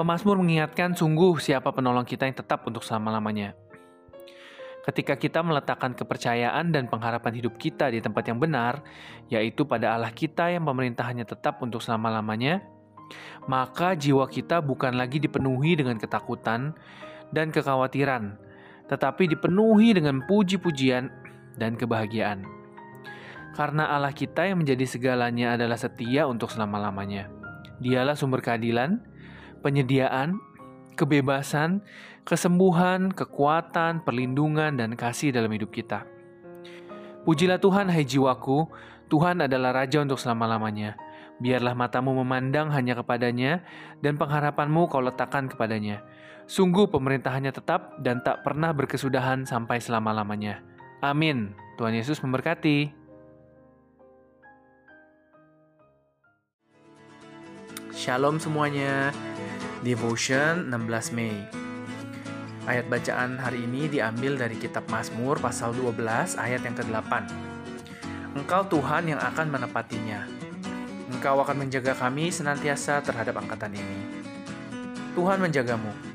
Pemasmur mengingatkan sungguh siapa penolong kita yang tetap untuk selama-lamanya. Ketika kita meletakkan kepercayaan dan pengharapan hidup kita di tempat yang benar, yaitu pada Allah kita yang pemerintahannya tetap untuk selama-lamanya, maka jiwa kita bukan lagi dipenuhi dengan ketakutan dan kekhawatiran, tetapi dipenuhi dengan puji-pujian dan kebahagiaan. Karena Allah kita yang menjadi segalanya adalah setia untuk selama-lamanya. Dialah sumber keadilan, penyediaan, kebebasan, kesembuhan, kekuatan, perlindungan, dan kasih dalam hidup kita. Pujilah Tuhan, hai jiwaku, Tuhan adalah Raja untuk selama-lamanya. Biarlah matamu memandang hanya kepadanya, dan pengharapanmu kau letakkan kepadanya. Sungguh pemerintahannya tetap dan tak pernah berkesudahan sampai selama-lamanya. Amin. Tuhan Yesus memberkati. Shalom semuanya. Devotion 16 Mei. Ayat bacaan hari ini diambil dari kitab Mazmur pasal 12 ayat yang ke-8. Engkau Tuhan yang akan menepatinya. Engkau akan menjaga kami senantiasa terhadap angkatan ini. Tuhan menjagamu.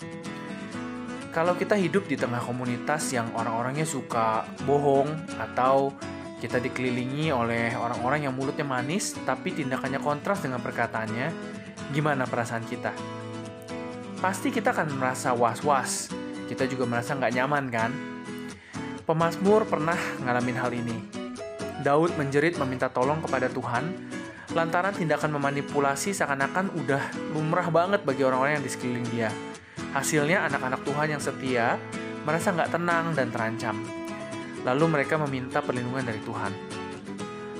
Kalau kita hidup di tengah komunitas yang orang-orangnya suka bohong atau kita dikelilingi oleh orang-orang yang mulutnya manis tapi tindakannya kontras dengan perkataannya, gimana perasaan kita? Pasti kita akan merasa was-was. Kita juga merasa nggak nyaman kan? Pemasmur pernah ngalamin hal ini. Daud menjerit meminta tolong kepada Tuhan lantaran tindakan memanipulasi seakan-akan udah lumrah banget bagi orang-orang yang di sekeliling dia. Hasilnya anak-anak Tuhan yang setia merasa nggak tenang dan terancam. Lalu mereka meminta perlindungan dari Tuhan.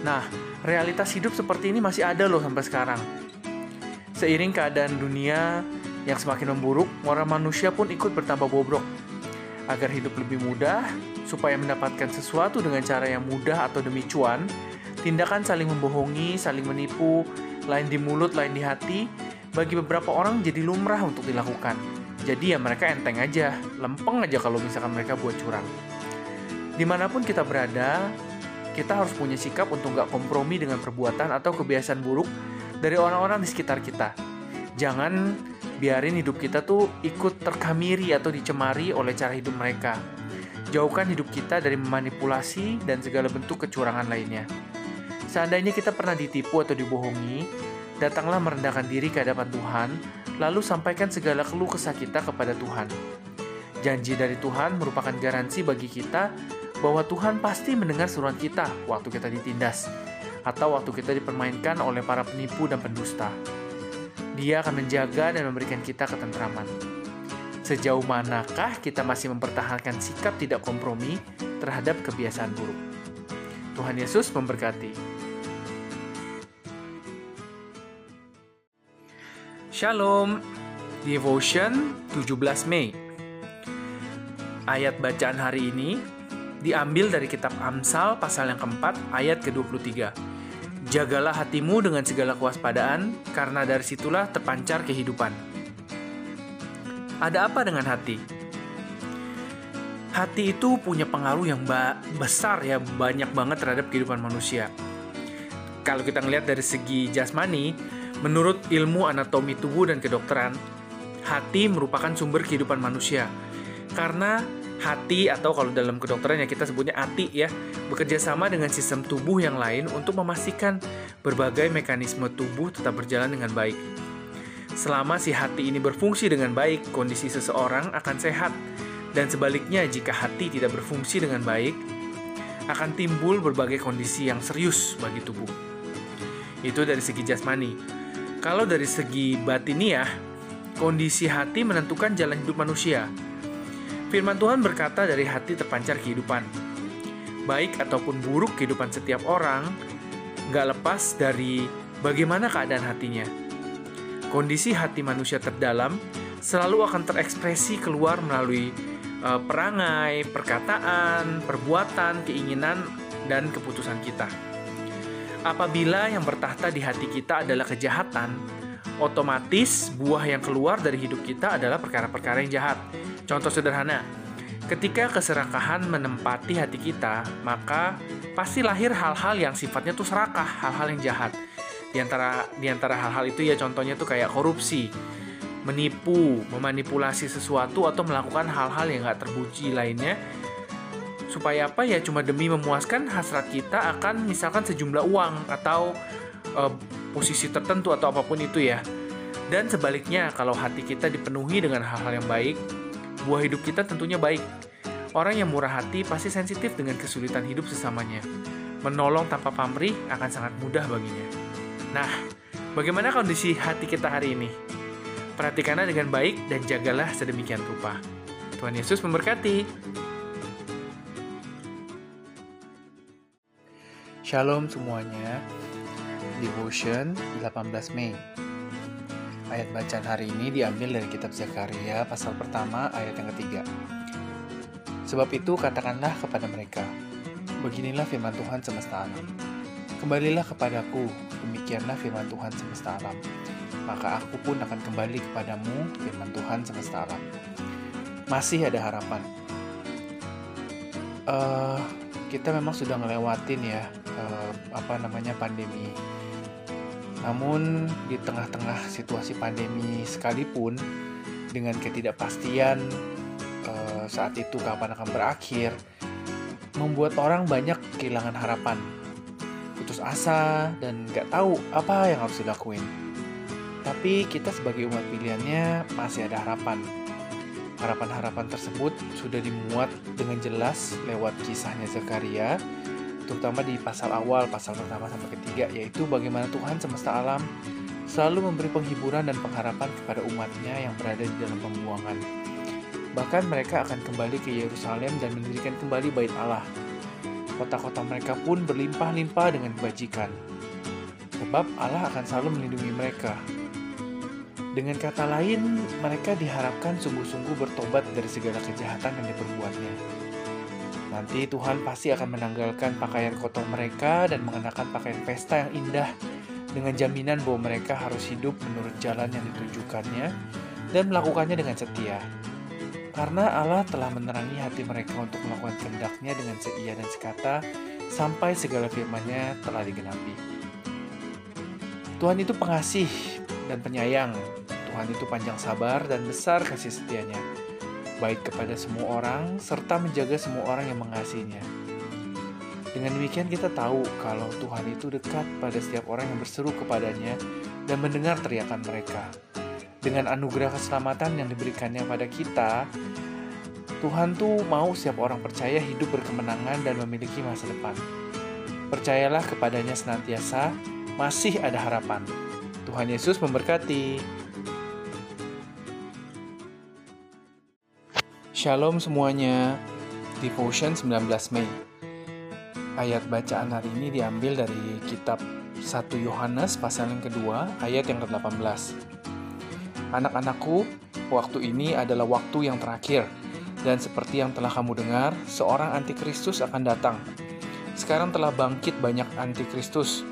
Nah, realitas hidup seperti ini masih ada loh sampai sekarang. Seiring keadaan dunia yang semakin memburuk, moral manusia pun ikut bertambah bobrok. Agar hidup lebih mudah, supaya mendapatkan sesuatu dengan cara yang mudah atau demi cuan, Tindakan saling membohongi, saling menipu, lain di mulut, lain di hati, bagi beberapa orang jadi lumrah untuk dilakukan. Jadi ya mereka enteng aja, lempeng aja kalau misalkan mereka buat curang. Di mana pun kita berada, kita harus punya sikap untuk nggak kompromi dengan perbuatan atau kebiasaan buruk dari orang-orang di sekitar kita. Jangan biarin hidup kita tuh ikut terkamiri atau dicemari oleh cara hidup mereka. Jauhkan hidup kita dari memanipulasi dan segala bentuk kecurangan lainnya. Seandainya kita pernah ditipu atau dibohongi, datanglah merendahkan diri ke hadapan Tuhan, lalu sampaikan segala keluh kesah kita kepada Tuhan. Janji dari Tuhan merupakan garansi bagi kita bahwa Tuhan pasti mendengar suruhan kita waktu kita ditindas, atau waktu kita dipermainkan oleh para penipu dan pendusta. Dia akan menjaga dan memberikan kita ketentraman. Sejauh manakah kita masih mempertahankan sikap tidak kompromi terhadap kebiasaan buruk? Tuhan Yesus memberkati. Shalom, Devotion 17 Mei. Ayat bacaan hari ini diambil dari kitab Amsal pasal yang keempat ayat ke-23. Jagalah hatimu dengan segala kewaspadaan, karena dari situlah terpancar kehidupan. Ada apa dengan hati? Hati itu punya pengaruh yang besar ya, banyak banget terhadap kehidupan manusia. Kalau kita ngelihat dari segi jasmani, Menurut ilmu anatomi tubuh dan kedokteran, hati merupakan sumber kehidupan manusia. Karena hati atau kalau dalam kedokteran ya kita sebutnya hati ya, bekerja sama dengan sistem tubuh yang lain untuk memastikan berbagai mekanisme tubuh tetap berjalan dengan baik. Selama si hati ini berfungsi dengan baik, kondisi seseorang akan sehat. Dan sebaliknya, jika hati tidak berfungsi dengan baik, akan timbul berbagai kondisi yang serius bagi tubuh. Itu dari segi jasmani. Kalau dari segi batiniah, kondisi hati menentukan jalan hidup manusia. Firman Tuhan berkata dari hati terpancar kehidupan. Baik ataupun buruk kehidupan setiap orang, nggak lepas dari bagaimana keadaan hatinya. Kondisi hati manusia terdalam selalu akan terekspresi keluar melalui uh, perangai, perkataan, perbuatan, keinginan, dan keputusan kita. Apabila yang bertahta di hati kita adalah kejahatan, otomatis buah yang keluar dari hidup kita adalah perkara-perkara yang jahat. Contoh sederhana, ketika keserakahan menempati hati kita, maka pasti lahir hal-hal yang sifatnya tuh serakah, hal-hal yang jahat. Di antara di antara hal-hal itu ya contohnya tuh kayak korupsi, menipu, memanipulasi sesuatu atau melakukan hal-hal yang gak terpuji lainnya supaya apa ya cuma demi memuaskan hasrat kita akan misalkan sejumlah uang atau uh, posisi tertentu atau apa pun itu ya Dan sebaliknya, kalau hati kita dipenuhi dengan hal-hal yang baik, buah hidup kita tentunya baik. Orang yang murah hati pasti sensitif dengan kesulitan hidup sesamanya. Menolong tanpa pamrih akan sangat mudah baginya. Nah, bagaimana kondisi hati kita hari ini? Perhatikanlah dengan baik dan jagalah sedemikian rupa. Tuhan Yesus memberkati. Shalom semuanya. Devotion 18 Mei. Ayat bacaan hari ini diambil dari kitab Zakaria pasal pertama ayat yang ketiga. Sebab itu katakanlah kepada mereka, Beginilah firman Tuhan semesta alam. Kembalilah kepadaku, demikianlah firman Tuhan semesta alam. Maka aku pun akan kembali kepadamu, firman Tuhan semesta alam. Masih ada harapan. Uh, kita memang sudah ngelewatin ya apa namanya pandemi namun di tengah-tengah situasi pandemi sekalipun dengan ketidakpastian uh, saat itu kapan akan berakhir membuat orang banyak kehilangan harapan, putus asa dan nggak tahu apa yang harus dilakuin. Tapi kita sebagai umat pilihannya masih ada harapan. Harapan-harapan tersebut sudah dimuat dengan jelas lewat kisahnya Zakaria terutama di pasal awal, pasal pertama sampai ketiga, yaitu bagaimana Tuhan semesta alam selalu memberi penghiburan dan pengharapan kepada umatnya yang berada di dalam pembuangan. Bahkan mereka akan kembali ke Yerusalem dan mendirikan kembali bait Allah. Kota-kota mereka pun berlimpah-limpah dengan kebajikan. Sebab Allah akan selalu melindungi mereka. Dengan kata lain, mereka diharapkan sungguh-sungguh bertobat dari segala kejahatan yang diperbuatnya Nanti Tuhan pasti akan menanggalkan pakaian kotor mereka dan mengenakan pakaian pesta yang indah dengan jaminan bahwa mereka harus hidup menurut jalan yang ditujukannya dan melakukannya dengan setia. Karena Allah telah menerangi hati mereka untuk melakukan kehendaknya dengan seia dan sekata sampai segala firman-Nya telah digenapi. Tuhan itu pengasih dan penyayang. Tuhan itu panjang sabar dan besar kasih setianya baik kepada semua orang, serta menjaga semua orang yang mengasihinya. Dengan demikian kita tahu kalau Tuhan itu dekat pada setiap orang yang berseru kepadanya dan mendengar teriakan mereka. Dengan anugerah keselamatan yang diberikannya pada kita, Tuhan tuh mau setiap orang percaya hidup berkemenangan dan memiliki masa depan. Percayalah kepadanya senantiasa, masih ada harapan. Tuhan Yesus memberkati. Shalom semuanya, Devotion 19 Mei. Ayat bacaan hari ini diambil dari kitab 1 Yohanes pasal yang kedua, ayat yang ke-18. Anak-anakku, waktu ini adalah waktu yang terakhir, dan seperti yang telah kamu dengar, seorang antikristus akan datang. Sekarang telah bangkit banyak antikristus.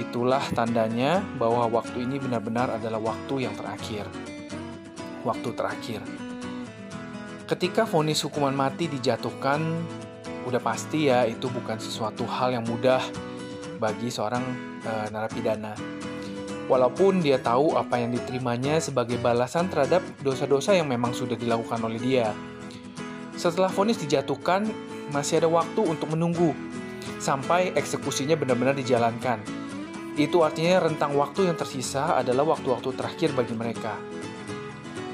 Itulah tandanya bahwa waktu ini benar-benar adalah waktu yang terakhir. Waktu terakhir. Ketika vonis hukuman mati dijatuhkan, udah pasti ya itu bukan sesuatu hal yang mudah bagi seorang e, narapidana. Walaupun dia tahu apa yang diterimanya sebagai balasan terhadap dosa-dosa yang memang sudah dilakukan oleh dia. Setelah vonis dijatuhkan, masih ada waktu untuk menunggu sampai eksekusinya benar-benar dijalankan. Itu artinya rentang waktu yang tersisa adalah waktu-waktu terakhir bagi mereka.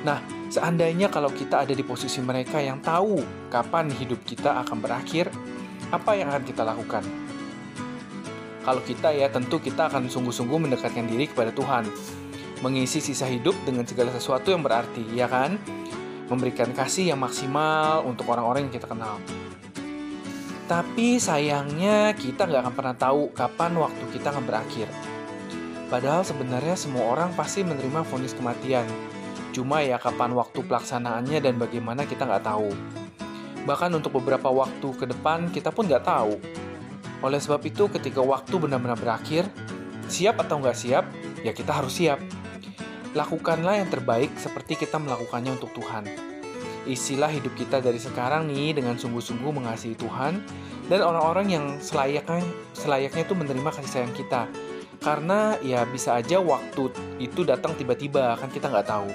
Nah, Seandainya kalau kita ada di posisi mereka yang tahu kapan hidup kita akan berakhir, apa yang akan kita lakukan? Kalau kita ya tentu kita akan sungguh-sungguh mendekatkan diri kepada Tuhan, mengisi sisa hidup dengan segala sesuatu yang berarti, ya kan? Memberikan kasih yang maksimal untuk orang-orang yang kita kenal. Tapi sayangnya kita nggak akan pernah tahu kapan waktu kita akan berakhir. Padahal sebenarnya semua orang pasti menerima vonis kematian, Cuma ya kapan waktu pelaksanaannya dan bagaimana kita nggak tahu. Bahkan untuk beberapa waktu ke depan kita pun nggak tahu. Oleh sebab itu ketika waktu benar-benar berakhir, siap atau nggak siap, ya kita harus siap. Lakukanlah yang terbaik seperti kita melakukannya untuk Tuhan. Isilah hidup kita dari sekarang nih dengan sungguh-sungguh mengasihi Tuhan dan orang-orang yang selayaknya selayaknya itu menerima kasih sayang kita. Karena ya bisa aja waktu itu datang tiba-tiba kan kita nggak tahu.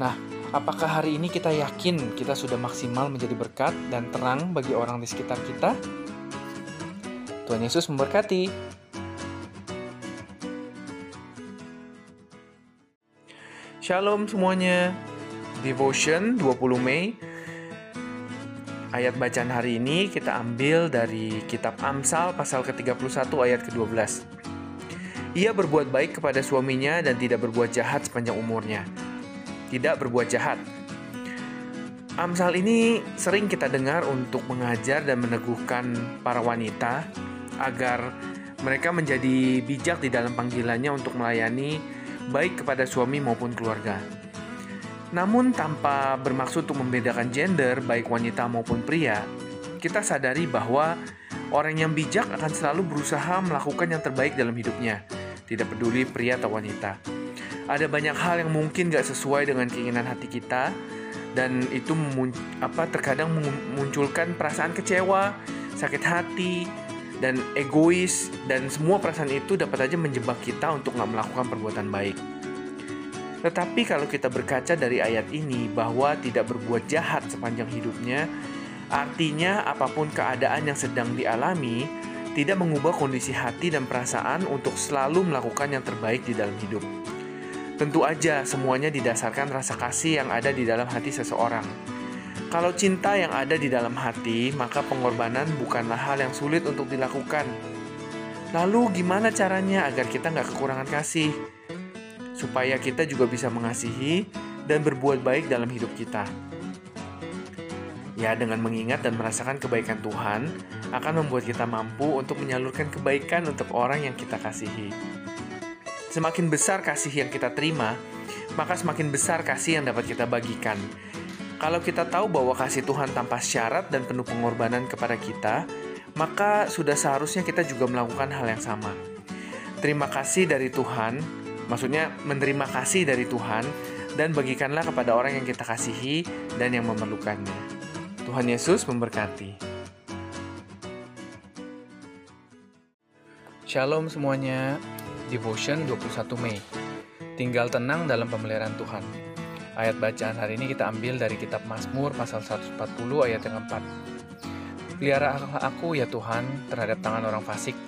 Nah, apakah hari ini kita yakin kita sudah maksimal menjadi berkat dan terang bagi orang di sekitar kita? Tuhan Yesus memberkati. Shalom semuanya. Devotion 20 Mei. Ayat bacaan hari ini kita ambil dari kitab Amsal pasal ke-31 ayat ke-12. Ia berbuat baik kepada suaminya dan tidak berbuat jahat sepanjang umurnya. Tidak berbuat jahat. Amsal ini sering kita dengar untuk mengajar dan meneguhkan para wanita agar mereka menjadi bijak di dalam panggilannya untuk melayani baik kepada suami maupun keluarga. Namun tanpa bermaksud untuk membedakan gender baik wanita maupun pria, kita sadari bahwa orang yang bijak akan selalu berusaha melakukan yang terbaik dalam hidupnya, tidak peduli pria atau wanita. Ada banyak hal yang mungkin gak sesuai dengan keinginan hati kita, dan itu apa terkadang memunculkan perasaan kecewa, sakit hati, dan egois dan semua perasaan itu dapat saja menjebak kita untuk nggak melakukan perbuatan baik. Tetapi kalau kita berkaca dari ayat ini bahwa tidak berbuat jahat sepanjang hidupnya, artinya apa pun keadaan yang sedang dialami tidak mengubah kondisi hati dan perasaan untuk selalu melakukan yang terbaik di dalam hidup. Tentu aja semuanya didasarkan rasa kasih yang ada di dalam hati seseorang kalau cinta yang ada di dalam hati, maka pengorbanan bukanlah hal yang sulit untuk dilakukan. Lalu gimana caranya agar kita nggak kekurangan kasih? Supaya kita juga bisa mengasihi dan berbuat baik dalam hidup kita. Ya, dengan mengingat dan merasakan kebaikan Tuhan akan membuat kita mampu untuk menyalurkan kebaikan untuk orang yang kita kasihi. Semakin besar kasih yang kita terima, maka semakin besar kasih yang dapat kita bagikan kalau kita tahu bahwa kasih Tuhan tanpa syarat dan penuh pengorbanan kepada kita, maka sudah seharusnya kita juga melakukan hal yang sama. Terima kasih dari Tuhan, maksudnya menerima kasih dari Tuhan, dan bagikanlah kepada orang yang kita kasihi dan yang memerlukannya. Tuhan Yesus memberkati. Shalom semuanya, Devotion 21 Mei. Tinggal tenang dalam pemeliharaan Tuhan. Ayat bacaan hari ini kita ambil dari kitab Mazmur pasal 140 ayat yang keempat. Pelihara aku ya Tuhan terhadap tangan orang fasik.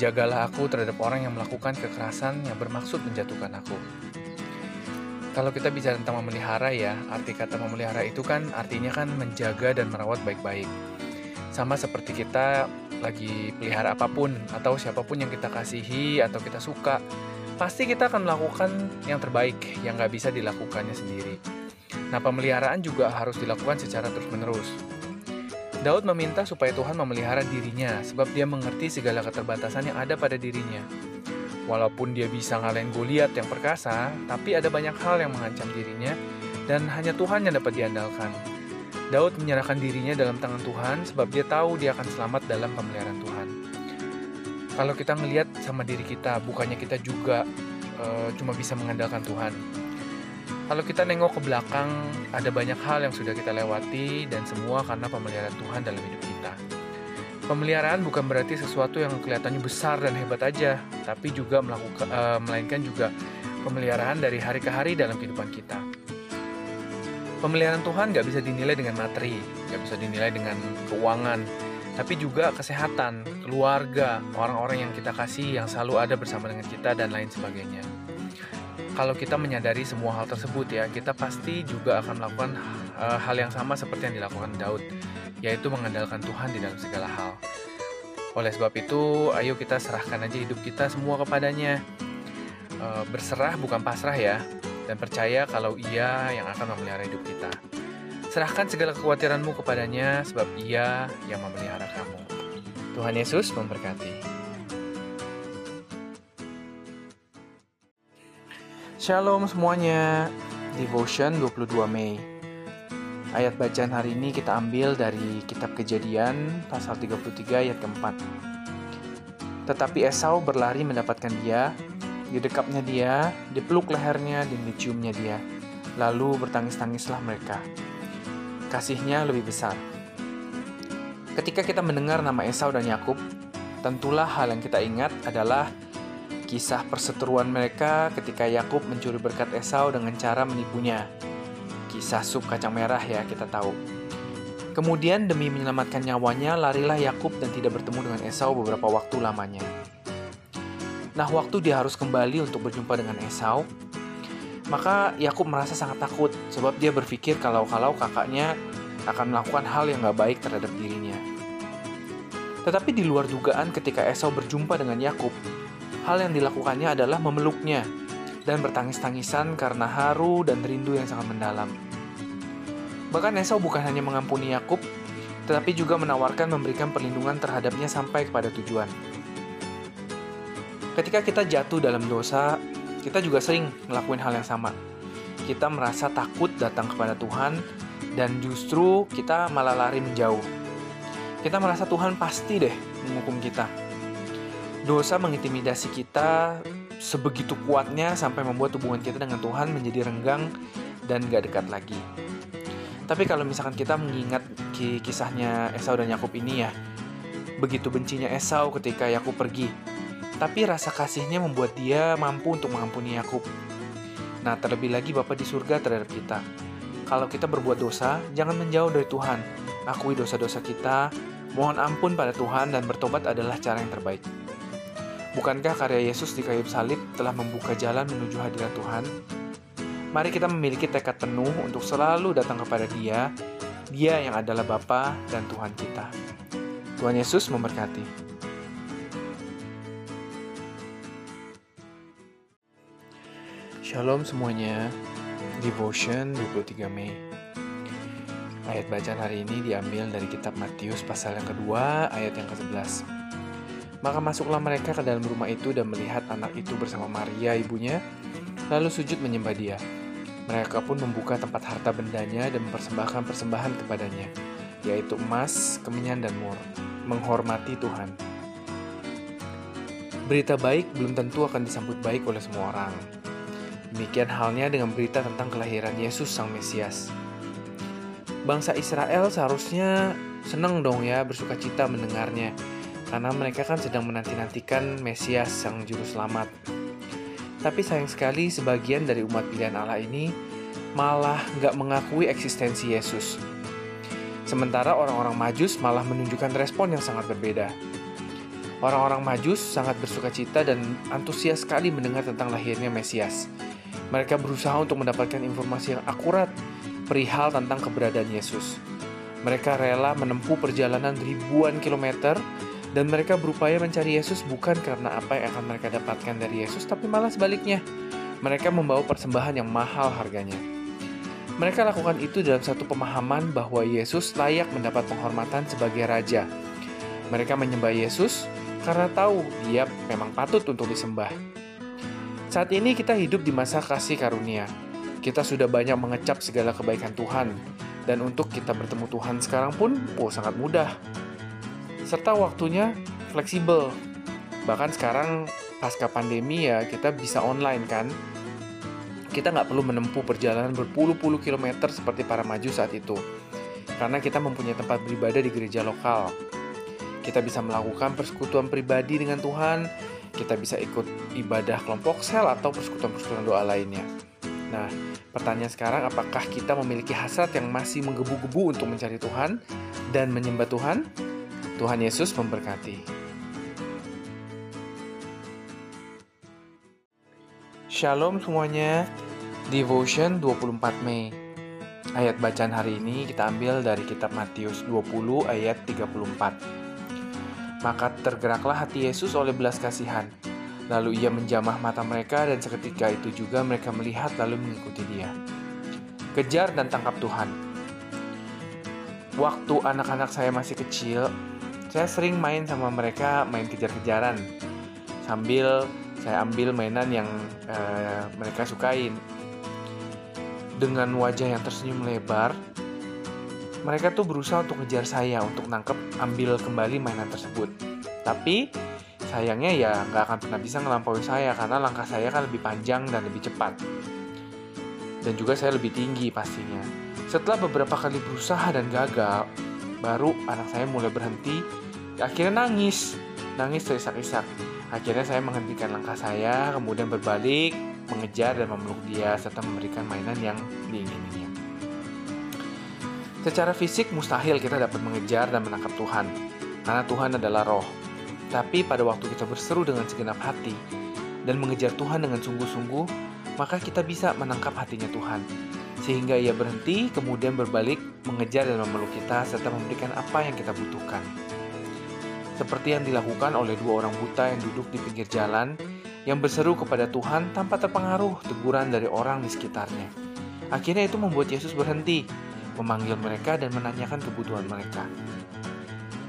Jagalah aku terhadap orang yang melakukan kekerasan yang bermaksud menjatuhkan aku. Kalau kita bicara tentang memelihara ya, arti kata memelihara itu kan artinya kan menjaga dan merawat baik-baik. Sama seperti kita lagi pelihara apa pun atau siapa pun yang kita kasihi atau kita suka pasti kita akan melakukan yang terbaik yang nggak bisa dilakukannya sendiri. Nah, pemeliharaan juga harus dilakukan secara terus-menerus. Daud meminta supaya Tuhan memelihara dirinya, sebab dia mengerti segala keterbatasan yang ada pada dirinya. Walaupun dia bisa ngalahin Goliat yang perkasa, tapi ada banyak hal yang mengancam dirinya, dan hanya Tuhan yang dapat diandalkan. Daud menyerahkan dirinya dalam tangan Tuhan, sebab dia tahu dia akan selamat dalam pemeliharaan Tuhan. Kalau kita ngelihat sama diri kita bukannya kita juga uh, cuma bisa mengandalkan Tuhan. Kalau kita nengok ke belakang ada banyak hal yang sudah kita lewati dan semua karena pemeliharaan Tuhan dalam hidup kita. Pemeliharaan bukan berarti sesuatu yang kelihatannya besar dan hebat aja tapi juga melakukan uh, melainkan juga pemeliharaan dari hari ke hari dalam kehidupan kita pemeliharaan Tuhan nggak bisa dinilai dengan materi nggak bisa dinilai dengan keuangan tapi juga kesehatan, keluarga, orang-orang yang kita kasih yang selalu ada bersama dengan kita dan lain sebagainya. Kalau kita menyadari semua hal tersebut ya, kita pasti juga akan melakukan uh, hal yang sama seperti yang dilakukan Daud, yaitu mengandalkan Tuhan di dalam segala hal. Oleh sebab itu, ayo kita serahkan aja hidup kita semua kepadanya. Uh, berserah bukan pasrah ya, dan percaya kalau ia yang akan memelihara hidup kita. Serahkan segala kekhawatiranmu kepadanya, sebab ia yang memelihara kamu. Tuhan Yesus memberkati. Shalom semuanya. Devotion 22 Mei. Ayat bacaan hari ini kita ambil dari kitab Kejadian pasal 33 ayat keempat. Tetapi Esau berlari mendapatkan dia, didekapnya dia, dipeluk lehernya dan diciumnya dia. Lalu bertangis-tangislah mereka kasihnya lebih besar. Ketika kita mendengar nama Esau dan Yakub, tentulah hal yang kita ingat adalah kisah perseteruan mereka ketika Yakub mencuri berkat Esau dengan cara menipunya. Kisah sup kacang merah ya kita tahu. Kemudian demi menyelamatkan nyawanya, larilah Yakub dan tidak bertemu dengan Esau beberapa waktu lamanya. Nah, waktu dia harus kembali untuk berjumpa dengan Esau, Maka Yakub merasa sangat takut sebab dia berpikir kalau-kalau kakaknya akan melakukan hal yang gak baik terhadap dirinya. Tetapi di luar dugaan ketika Esau berjumpa dengan Yakub, hal yang dilakukannya adalah memeluknya dan bertangis-tangisan karena haru dan rindu yang sangat mendalam. Bahkan Esau bukan hanya mengampuni Yakub, tetapi juga menawarkan memberikan perlindungan terhadapnya sampai kepada tujuan. Ketika kita jatuh dalam dosa, kita juga sering ngelakuin hal yang sama. Kita merasa takut datang kepada Tuhan, dan justru kita malah lari menjauh. Kita merasa Tuhan pasti deh menghukum kita. Dosa mengintimidasi kita sebegitu kuatnya sampai membuat hubungan kita dengan Tuhan menjadi renggang dan gak dekat lagi. Tapi kalau misalkan kita mengingat kisahnya Esau dan Yakub ini ya, begitu bencinya Esau ketika Yakub pergi, tapi rasa kasihnya membuat dia mampu untuk mengampuni Yakub. Nah, terlebih lagi Bapa di surga terhadap kita. Kalau kita berbuat dosa, jangan menjauh dari Tuhan. Akui dosa-dosa kita, mohon ampun pada Tuhan dan bertobat adalah cara yang terbaik. Bukankah karya Yesus di kayu salib telah membuka jalan menuju hadirat Tuhan? Mari kita memiliki tekad penuh untuk selalu datang kepada Dia, Dia yang adalah Bapa dan Tuhan kita. Tuhan Yesus memberkati. Shalom semuanya, Devotion 23 Mei. Ayat bacaan hari ini diambil dari kitab Matius pasal yang kedua, ayat yang ke-11. Maka masuklah mereka ke dalam rumah itu dan melihat anak itu bersama Maria ibunya, lalu sujud menyembah dia. Mereka pun membuka tempat harta bendanya dan mempersembahkan persembahan kepadanya, yaitu emas, kemenyan, dan mur, menghormati Tuhan. Berita baik belum tentu akan disambut baik oleh semua orang, Demikian halnya dengan berita tentang kelahiran Yesus Sang Mesias. Bangsa Israel seharusnya senang dong ya bersuka cita mendengarnya, karena mereka kan sedang menanti-nantikan Mesias Sang Juru Selamat. Tapi sayang sekali sebagian dari umat pilihan Allah ini malah nggak mengakui eksistensi Yesus. Sementara orang-orang majus malah menunjukkan respon yang sangat berbeda. Orang-orang majus sangat bersuka cita dan antusias sekali mendengar tentang lahirnya Mesias. Mereka berusaha untuk mendapatkan informasi yang akurat perihal tentang keberadaan Yesus. Mereka rela menempuh perjalanan ribuan kilometer dan mereka berupaya mencari Yesus bukan karena apa yang akan mereka dapatkan dari Yesus, tapi malah sebaliknya. Mereka membawa persembahan yang mahal harganya. Mereka lakukan itu dalam satu pemahaman bahwa Yesus layak mendapat penghormatan sebagai raja. Mereka menyembah Yesus karena tahu dia memang patut untuk disembah. Saat ini kita hidup di masa kasih karunia. Kita sudah banyak mengecap segala kebaikan Tuhan, dan untuk kita bertemu Tuhan sekarang pun oh, sangat mudah. Serta waktunya fleksibel. Bahkan sekarang pasca pandemi ya kita bisa online kan. Kita nggak perlu menempuh perjalanan berpuluh-puluh kilometer seperti para maju saat itu. Karena kita mempunyai tempat beribadah di gereja lokal. Kita bisa melakukan persekutuan pribadi dengan Tuhan kita bisa ikut ibadah kelompok sel atau persekutuan-persekutuan doa lainnya. Nah, pertanyaan sekarang apakah kita memiliki hasrat yang masih menggebu-gebu untuk mencari Tuhan dan menyembah Tuhan? Tuhan Yesus memberkati. Shalom semuanya. Devotion 24 Mei. Ayat bacaan hari ini kita ambil dari kitab Matius 20 ayat 34. Maka tergeraklah hati Yesus oleh belas kasihan. Lalu ia menjamah mata mereka dan seketika itu juga mereka melihat lalu mengikuti dia. Kejar dan tangkap Tuhan. Waktu anak-anak saya masih kecil, saya sering main sama mereka main kejar-kejaran. Sambil saya ambil mainan yang uh, mereka sukain. Dengan wajah yang tersenyum lebar, mereka tuh berusaha untuk ngejar saya untuk nangkep ambil kembali mainan tersebut. Tapi sayangnya ya nggak akan pernah bisa ngelampaui saya karena langkah saya kan lebih panjang dan lebih cepat. Dan juga saya lebih tinggi pastinya. Setelah beberapa kali berusaha dan gagal baru anak saya mulai berhenti akhirnya nangis. Nangis terisak-isak. Akhirnya saya menghentikan langkah saya kemudian berbalik mengejar dan memeluk dia serta memberikan mainan yang diingininya Secara fisik mustahil kita dapat mengejar dan menangkap Tuhan, karena Tuhan adalah roh. Tapi pada waktu kita berseru dengan segenap hati dan mengejar Tuhan dengan sungguh-sungguh, maka kita bisa menangkap hatinya Tuhan. Sehingga ia berhenti, kemudian berbalik, mengejar dan memeluk kita, serta memberikan apa yang kita butuhkan. Seperti yang dilakukan oleh dua orang buta yang duduk di pinggir jalan, yang berseru kepada Tuhan tanpa terpengaruh teguran dari orang di sekitarnya. Akhirnya itu membuat Yesus berhenti, memanggil mereka dan menanyakan kebutuhan mereka.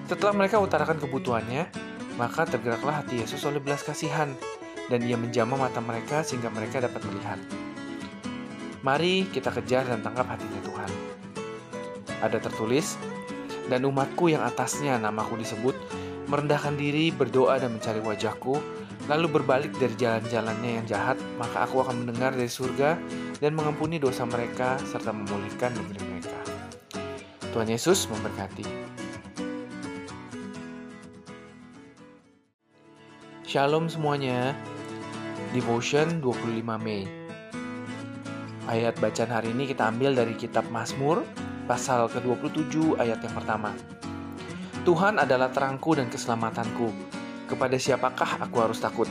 Setelah mereka utarakan kebutuhannya, maka tergeraklah hati Yesus oleh belas kasihan, dan ia menjamah mata mereka sehingga mereka dapat melihat. Mari kita kejar dan tangkap hatinya Tuhan. Ada tertulis, dan umatku yang atasnya namaku disebut, merendahkan diri, berdoa dan mencari wajahku, lalu berbalik dari jalan-jalannya yang jahat, maka aku akan mendengar dari surga dan mengampuni dosa mereka serta memulihkan negeri mereka. Tuhan Yesus memberkati. Shalom semuanya. Devotion 25 Mei. Ayat bacaan hari ini kita ambil dari kitab Mazmur pasal ke-27 ayat yang pertama. Tuhan adalah terangku dan keselamatanku. Kepada siapakah aku harus takut?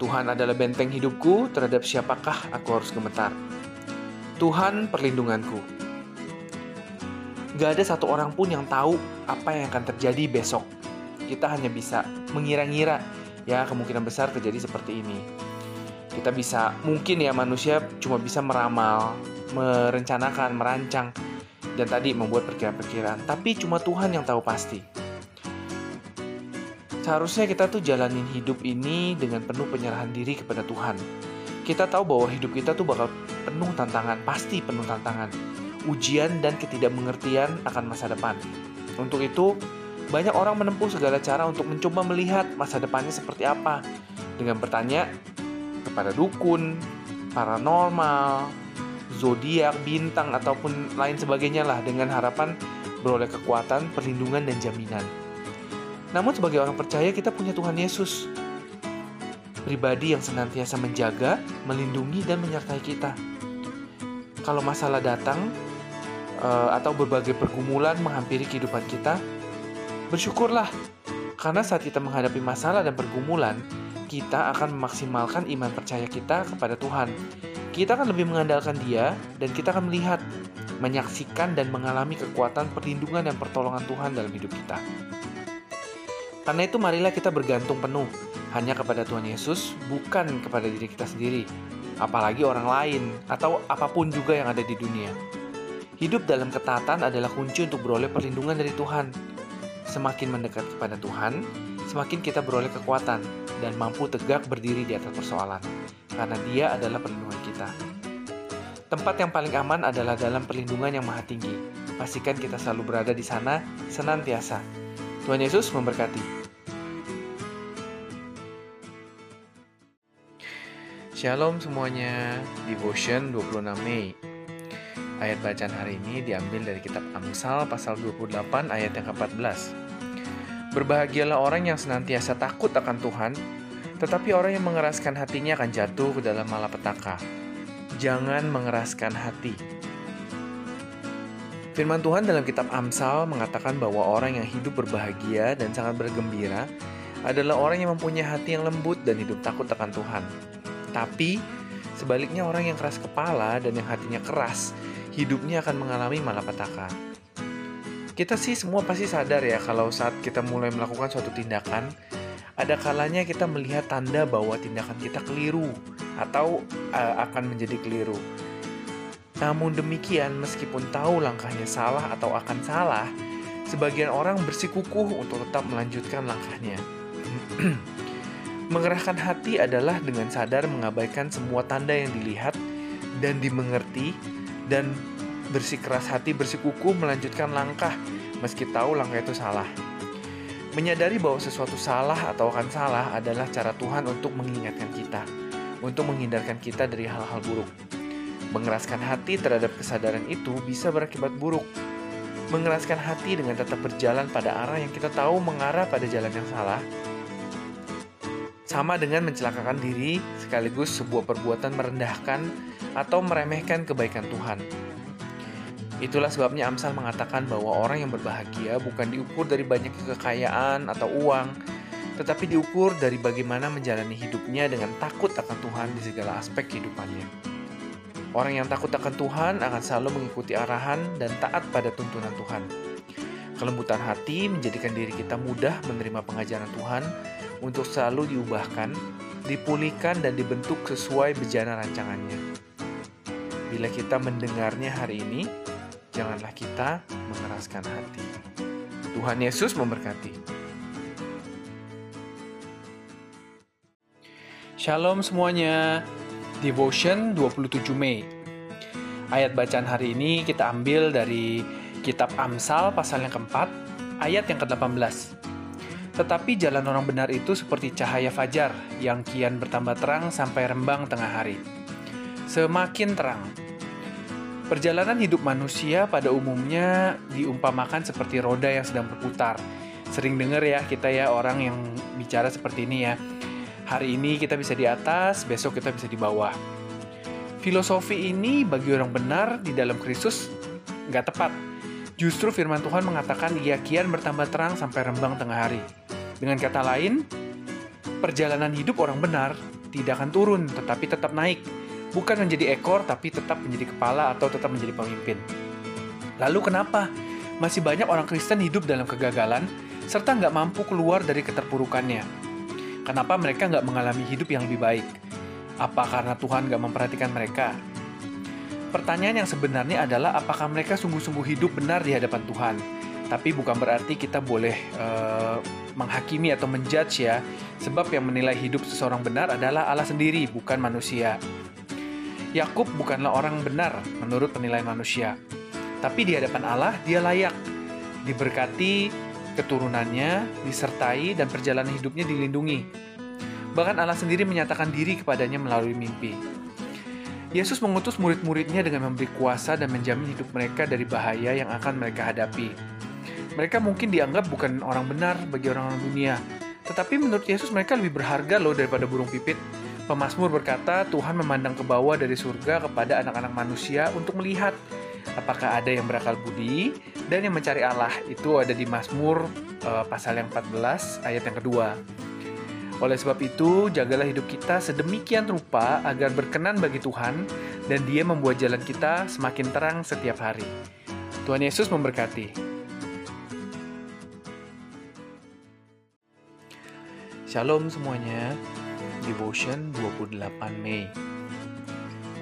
Tuhan adalah benteng hidupku, terhadap siapakah aku harus gemetar? Tuhan perlindunganku. Gak ada satu orang pun yang tahu apa yang akan terjadi besok. Kita hanya bisa mengira-ngira ya kemungkinan besar terjadi seperti ini. Kita bisa, mungkin ya manusia cuma bisa meramal, merencanakan, merancang, dan tadi membuat perkiraan-perkiraan. Tapi cuma Tuhan yang tahu pasti. Seharusnya kita tuh jalanin hidup ini dengan penuh penyerahan diri kepada Tuhan. Kita tahu bahwa hidup kita tuh bakal penuh tantangan, pasti penuh tantangan, ujian dan ketidakmengertian akan masa depan. Untuk itu, banyak orang menempuh segala cara untuk mencoba melihat masa depannya seperti apa dengan bertanya kepada dukun, paranormal, zodiak, bintang ataupun lain sebagainya lah dengan harapan beroleh kekuatan, perlindungan dan jaminan. Namun sebagai orang percaya kita punya Tuhan Yesus. Pribadi yang senantiasa menjaga, melindungi dan menyertai kita. Kalau masalah datang eh, atau berbagai pergumulan menghampiri kehidupan kita, Bersyukurlah, karena saat kita menghadapi masalah dan pergumulan, kita akan memaksimalkan iman percaya kita kepada Tuhan. Kita akan lebih mengandalkan Dia, dan kita akan melihat, menyaksikan, dan mengalami kekuatan perlindungan dan pertolongan Tuhan dalam hidup kita. Karena itu, marilah kita bergantung penuh hanya kepada Tuhan Yesus, bukan kepada diri kita sendiri, apalagi orang lain, atau apa pun juga yang ada di dunia. Hidup dalam ketatan adalah kunci untuk beroleh perlindungan dari Tuhan Semakin mendekat kepada Tuhan, semakin kita beroleh kekuatan dan mampu tegak berdiri di atas persoalan, karena Dia adalah perlindungan kita. Tempat yang paling aman adalah dalam perlindungan yang maha tinggi. Pastikan kita selalu berada di sana senantiasa. Tuhan Yesus memberkati. Shalom semuanya, Devotion 26 Mei. Ayat bacaan hari ini diambil dari kitab Amsal pasal 28 ayat yang ke-14. Berbahagialah orang yang senantiasa takut akan Tuhan, tetapi orang yang mengeraskan hatinya akan jatuh ke dalam malapetaka. Jangan mengeraskan hati. Firman Tuhan dalam kitab Amsal mengatakan bahwa orang yang hidup berbahagia dan sangat bergembira adalah orang yang mempunyai hati yang lembut dan hidup takut akan Tuhan. Tapi, sebaliknya orang yang keras kepala dan yang hatinya keras hidupnya akan mengalami malapetaka. Kita sih semua pasti sadar ya kalau saat kita mulai melakukan suatu tindakan, ada kalanya kita melihat tanda bahwa tindakan kita keliru atau uh, akan menjadi keliru. Namun demikian, meskipun tahu langkahnya salah atau akan salah, sebagian orang bersikukuh untuk tetap melanjutkan langkahnya. Mengerahkan hati adalah dengan sadar mengabaikan semua tanda yang dilihat dan dimengerti dan bersikeras hati bersikukuh melanjutkan langkah meski tahu langkah itu salah. Menyadari bahwa sesuatu salah atau akan salah adalah cara Tuhan untuk mengingatkan kita, untuk menghindarkan kita dari hal-hal buruk. Mengeraskan hati terhadap kesadaran itu bisa berakibat buruk. Mengeraskan hati dengan tetap berjalan pada arah yang kita tahu mengarah pada jalan yang salah sama dengan mencelakakan diri sekaligus sebuah perbuatan merendahkan atau meremehkan kebaikan Tuhan. Itulah sebabnya Amsal mengatakan bahwa orang yang berbahagia bukan diukur dari banyaknya kekayaan atau uang, tetapi diukur dari bagaimana menjalani hidupnya dengan takut akan Tuhan di segala aspek kehidupannya. Orang yang takut akan Tuhan akan selalu mengikuti arahan dan taat pada tuntunan Tuhan. Kelembutan hati menjadikan diri kita mudah menerima pengajaran Tuhan untuk selalu diubahkan, dipulihkan, dan dibentuk sesuai bejana rancangannya. Bila kita mendengarnya hari ini, janganlah kita mengeraskan hati. Tuhan Yesus memberkati. Shalom semuanya. Devotion 27 Mei. Ayat bacaan hari ini kita ambil dari kitab Amsal pasal yang keempat, ayat yang ke-18. Tetapi jalan orang benar itu seperti cahaya fajar yang kian bertambah terang sampai rembang tengah hari. Semakin terang. Perjalanan hidup manusia pada umumnya diumpamakan seperti roda yang sedang berputar. Sering dengar ya kita ya orang yang bicara seperti ini ya Hari ini kita bisa di atas, besok kita bisa di bawah. Filosofi ini bagi orang benar di dalam Kristus nggak tepat. Justru firman Tuhan mengatakan ia kian bertambah terang sampai rembang tengah hari. Dengan kata lain, perjalanan hidup orang benar tidak akan turun, tetapi tetap naik. Bukan menjadi ekor, tapi tetap menjadi kepala atau tetap menjadi pemimpin. Lalu kenapa masih banyak orang Kristen hidup dalam kegagalan, serta nggak mampu keluar dari keterpurukannya? Kenapa mereka nggak mengalami hidup yang lebih baik? Apa karena Tuhan nggak memperhatikan mereka? Pertanyaan yang sebenarnya adalah apakah mereka sungguh-sungguh hidup benar di hadapan Tuhan? Tapi bukan berarti kita boleh uh, menghakimi atau menjudge ya, sebab yang menilai hidup seseorang benar adalah Allah sendiri, bukan manusia. Yakub bukanlah orang benar menurut penilaian manusia, tapi di hadapan Allah dia layak diberkati keturunannya disertai dan perjalanan hidupnya dilindungi. Bahkan Allah sendiri menyatakan diri kepadanya melalui mimpi. Yesus mengutus murid-muridnya dengan memberi kuasa dan menjamin hidup mereka dari bahaya yang akan mereka hadapi. Mereka mungkin dianggap bukan orang benar bagi orang-orang dunia, tetapi menurut Yesus mereka lebih berharga loh daripada burung pipit. Pemasmur berkata, Tuhan memandang ke bawah dari surga kepada anak-anak manusia untuk melihat apakah ada yang berakal budi dan yang mencari Allah itu ada di Mazmur uh, pasal yang 14 ayat yang kedua. Oleh sebab itu, jagalah hidup kita sedemikian rupa agar berkenan bagi Tuhan dan Dia membuat jalan kita semakin terang setiap hari. Tuhan Yesus memberkati. Shalom semuanya. Devotion 28 Mei.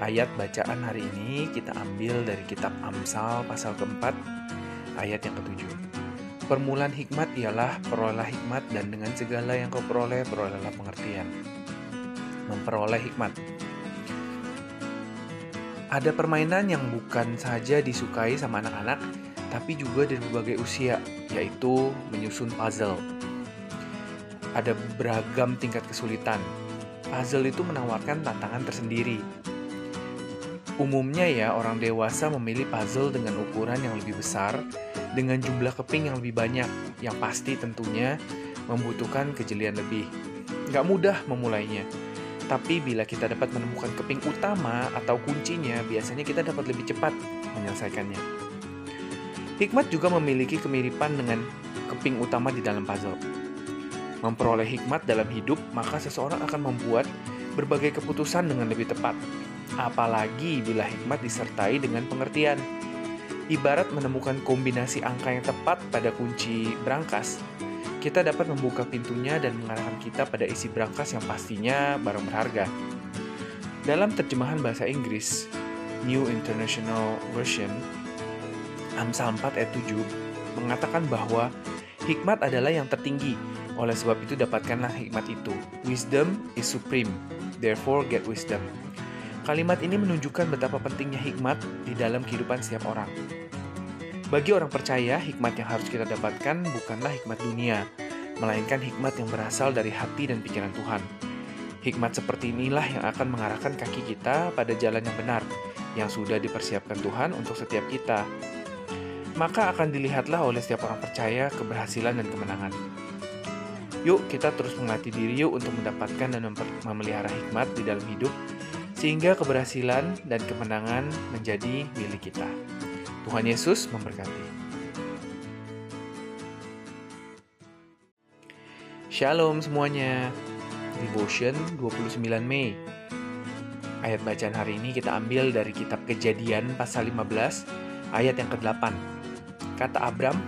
Ayat bacaan hari ini kita ambil dari kitab Amsal pasal keempat ayat yang ketujuh. Permulaan hikmat ialah peroleh hikmat dan dengan segala yang kau peroleh, perolehlah pengertian. Memperoleh hikmat. Ada permainan yang bukan saja disukai sama anak-anak, tapi juga dari berbagai usia, yaitu menyusun puzzle. Ada beragam tingkat kesulitan. Puzzle itu menawarkan tantangan tersendiri, Umumnya ya, orang dewasa memilih puzzle dengan ukuran yang lebih besar, dengan jumlah keping yang lebih banyak, yang pasti tentunya membutuhkan kejelian lebih. Nggak mudah memulainya, tapi bila kita dapat menemukan keping utama atau kuncinya, biasanya kita dapat lebih cepat menyelesaikannya. Hikmat juga memiliki kemiripan dengan keping utama di dalam puzzle. Memperoleh hikmat dalam hidup, maka seseorang akan membuat berbagai keputusan dengan lebih tepat, apalagi bila hikmat disertai dengan pengertian. Ibarat menemukan kombinasi angka yang tepat pada kunci brankas, kita dapat membuka pintunya dan mengarahkan kita pada isi brankas yang pastinya barang berharga. Dalam terjemahan bahasa Inggris, New International Version, Amsal 4 ayat 7 mengatakan bahwa hikmat adalah yang tertinggi, oleh sebab itu dapatkanlah hikmat itu. Wisdom is supreme, therefore get wisdom. Kalimat ini menunjukkan betapa pentingnya hikmat di dalam kehidupan setiap orang. Bagi orang percaya, hikmat yang harus kita dapatkan bukanlah hikmat dunia, melainkan hikmat yang berasal dari hati dan pikiran Tuhan. Hikmat seperti inilah yang akan mengarahkan kaki kita pada jalan yang benar, yang sudah dipersiapkan Tuhan untuk setiap kita. Maka akan dilihatlah oleh setiap orang percaya keberhasilan dan kemenangan. Yuk kita terus melatih diri yuk untuk mendapatkan dan memelihara hikmat di dalam hidup sehingga keberhasilan dan kemenangan menjadi milik kita. Tuhan Yesus memberkati. Shalom semuanya. Devotion 29 Mei. Ayat bacaan hari ini kita ambil dari kitab Kejadian pasal 15 ayat yang ke-8. Kata Abram,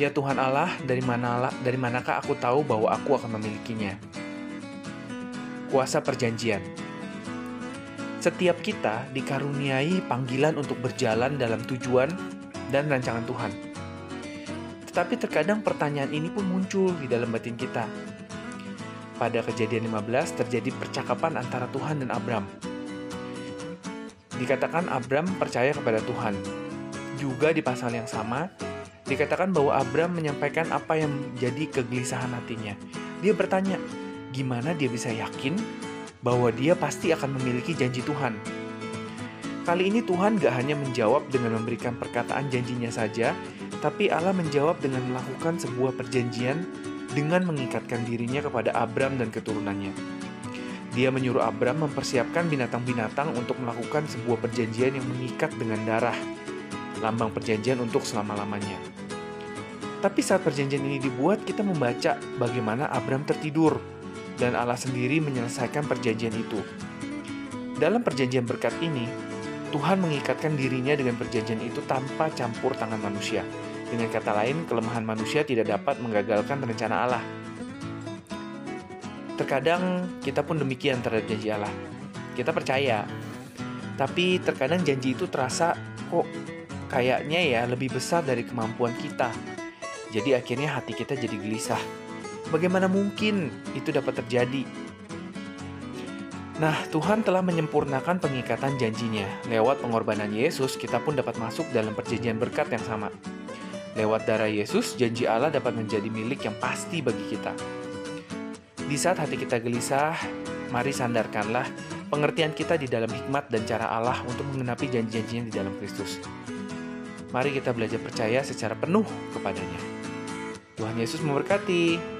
"Ya Tuhan Allah, dari mana dari manakah aku tahu bahwa aku akan memilikinya?" Kuasa perjanjian. Setiap kita dikaruniai panggilan untuk berjalan dalam tujuan dan rancangan Tuhan. Tetapi terkadang pertanyaan ini pun muncul di dalam batin kita. Pada kejadian 15 terjadi percakapan antara Tuhan dan Abram. Dikatakan Abram percaya kepada Tuhan. Juga di pasal yang sama, dikatakan bahwa Abram menyampaikan apa yang menjadi kegelisahan hatinya. Dia bertanya, gimana dia bisa yakin bahwa dia pasti akan memiliki janji Tuhan? Kali ini Tuhan gak hanya menjawab dengan memberikan perkataan janjinya saja, tapi Allah menjawab dengan melakukan sebuah perjanjian dengan mengikatkan dirinya kepada Abram dan keturunannya. Dia menyuruh Abram mempersiapkan binatang-binatang untuk melakukan sebuah perjanjian yang mengikat dengan darah, lambang perjanjian untuk selama-lamanya. Tapi saat perjanjian ini dibuat, kita membaca bagaimana Abram tertidur, dan Allah sendiri menyelesaikan perjanjian itu. Dalam perjanjian berkat ini, Tuhan mengikatkan dirinya dengan perjanjian itu tanpa campur tangan manusia. Dengan kata lain, kelemahan manusia tidak dapat menggagalkan rencana Allah. Terkadang kita pun demikian terhadap janji Allah. Kita percaya, tapi terkadang janji itu terasa kok kayaknya ya lebih besar dari kemampuan kita. Jadi akhirnya hati kita jadi gelisah. Bagaimana mungkin itu dapat terjadi? Nah, Tuhan telah menyempurnakan pengikatan janjinya. Lewat pengorbanan Yesus, kita pun dapat masuk dalam perjanjian berkat yang sama. Lewat darah Yesus, janji Allah dapat menjadi milik yang pasti bagi kita. Di saat hati kita gelisah, mari sandarkanlah pengertian kita di dalam hikmat dan cara Allah untuk mengenapi janji-janjinya di dalam Kristus. Mari kita belajar percaya secara penuh kepadanya. Tuhan Yesus memberkati.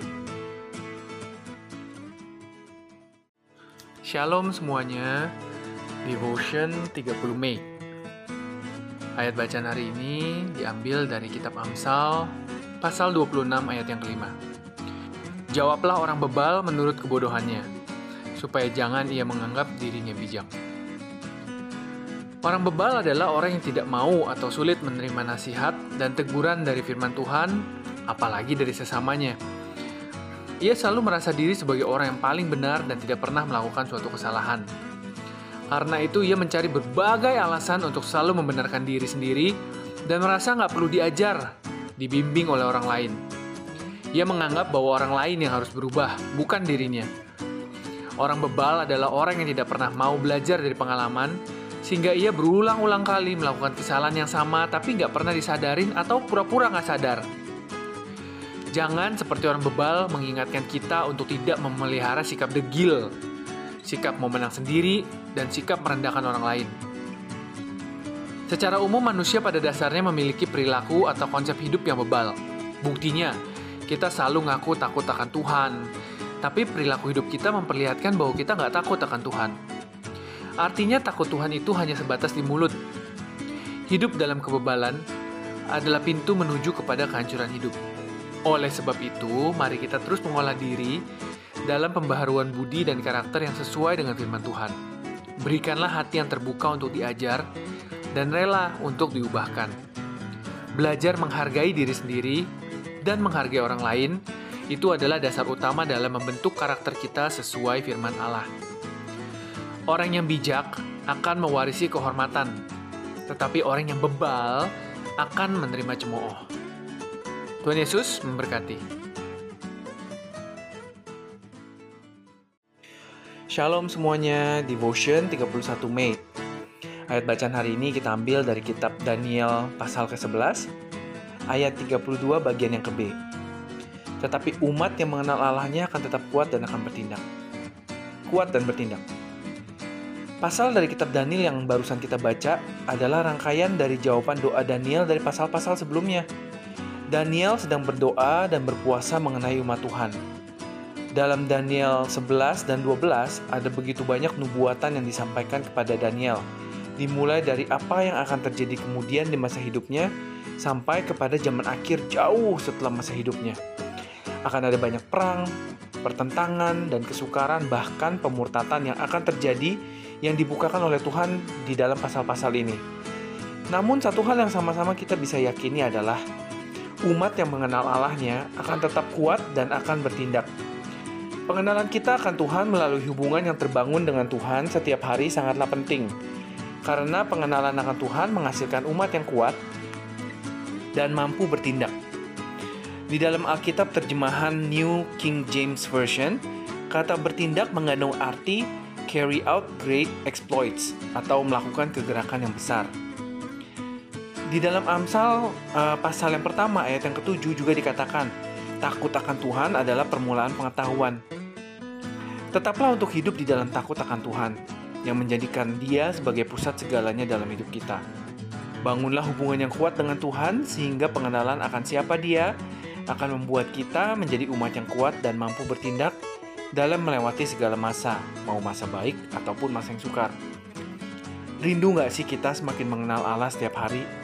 Shalom semuanya. Devotion 30 Mei. Ayat bacaan hari ini diambil dari kitab Amsal pasal 26 ayat yang kelima. Jawablah orang bebal menurut kebodohannya, supaya jangan ia menganggap dirinya bijak. Orang bebal adalah orang yang tidak mau atau sulit menerima nasihat dan teguran dari firman Tuhan, apalagi dari sesamanya. Ia selalu merasa diri sebagai orang yang paling benar dan tidak pernah melakukan suatu kesalahan. Karena itu, ia mencari berbagai alasan untuk selalu membenarkan diri sendiri dan merasa nggak perlu diajar, dibimbing oleh orang lain. Ia menganggap bahwa orang lain yang harus berubah, bukan dirinya. Orang bebal adalah orang yang tidak pernah mau belajar dari pengalaman, sehingga ia berulang-ulang kali melakukan kesalahan yang sama tapi nggak pernah disadarin atau pura-pura nggak sadar. Jangan seperti orang bebal mengingatkan kita untuk tidak memelihara sikap degil, sikap mau menang sendiri, dan sikap merendahkan orang lain. Secara umum manusia pada dasarnya memiliki perilaku atau konsep hidup yang bebal. Buktinya, kita selalu ngaku takut akan Tuhan, tapi perilaku hidup kita memperlihatkan bahwa kita nggak takut akan Tuhan. Artinya takut Tuhan itu hanya sebatas di mulut. Hidup dalam kebebalan adalah pintu menuju kepada kehancuran hidup. Oleh sebab itu, mari kita terus mengolah diri dalam pembaharuan budi dan karakter yang sesuai dengan firman Tuhan. Berikanlah hati yang terbuka untuk diajar dan rela untuk diubahkan. Belajar menghargai diri sendiri dan menghargai orang lain itu adalah dasar utama dalam membentuk karakter kita sesuai firman Allah. Orang yang bijak akan mewarisi kehormatan, tetapi orang yang bebal akan menerima cemooh. Tuhan Yesus memberkati. Shalom semuanya, Devotion 31 Mei. Ayat bacaan hari ini kita ambil dari kitab Daniel pasal ke-11 ayat 32 bagian yang ke B. Tetapi umat yang mengenal Allahnya akan tetap kuat dan akan bertindak. Kuat dan bertindak. Pasal dari kitab Daniel yang barusan kita baca adalah rangkaian dari jawaban doa Daniel dari pasal-pasal sebelumnya. Daniel sedang berdoa dan berpuasa mengenai umat Tuhan. Dalam Daniel 11 dan 12 ada begitu banyak nubuatan yang disampaikan kepada Daniel. Dimulai dari apa yang akan terjadi kemudian di masa hidupnya sampai kepada zaman akhir jauh setelah masa hidupnya. Akan ada banyak perang, pertentangan, dan kesukaran bahkan pemurtatan yang akan terjadi yang dibukakan oleh Tuhan di dalam pasal-pasal ini. Namun satu hal yang sama-sama kita bisa yakini adalah umat yang mengenal Allahnya akan tetap kuat dan akan bertindak. Pengenalan kita akan Tuhan melalui hubungan yang terbangun dengan Tuhan setiap hari sangatlah penting. Karena pengenalan akan Tuhan menghasilkan umat yang kuat dan mampu bertindak. Di dalam Alkitab terjemahan New King James Version, kata bertindak mengandung arti carry out great exploits atau melakukan kegerakan yang besar. Di dalam Amsal uh, pasal yang pertama ayat yang ketujuh juga dikatakan, takut akan Tuhan adalah permulaan pengetahuan. Tetaplah untuk hidup di dalam takut akan Tuhan, yang menjadikan dia sebagai pusat segalanya dalam hidup kita. Bangunlah hubungan yang kuat dengan Tuhan sehingga pengenalan akan siapa dia akan membuat kita menjadi umat yang kuat dan mampu bertindak dalam melewati segala masa, mau masa baik ataupun masa yang sukar. Rindu nggak sih kita semakin mengenal Allah setiap hari?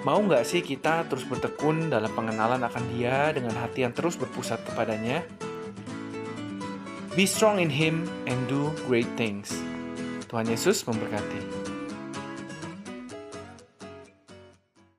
Mau nggak sih kita terus bertekun dalam pengenalan akan dia dengan hati yang terus berpusat kepadanya? Be strong in Him and do great things. Tuhan Yesus memberkati.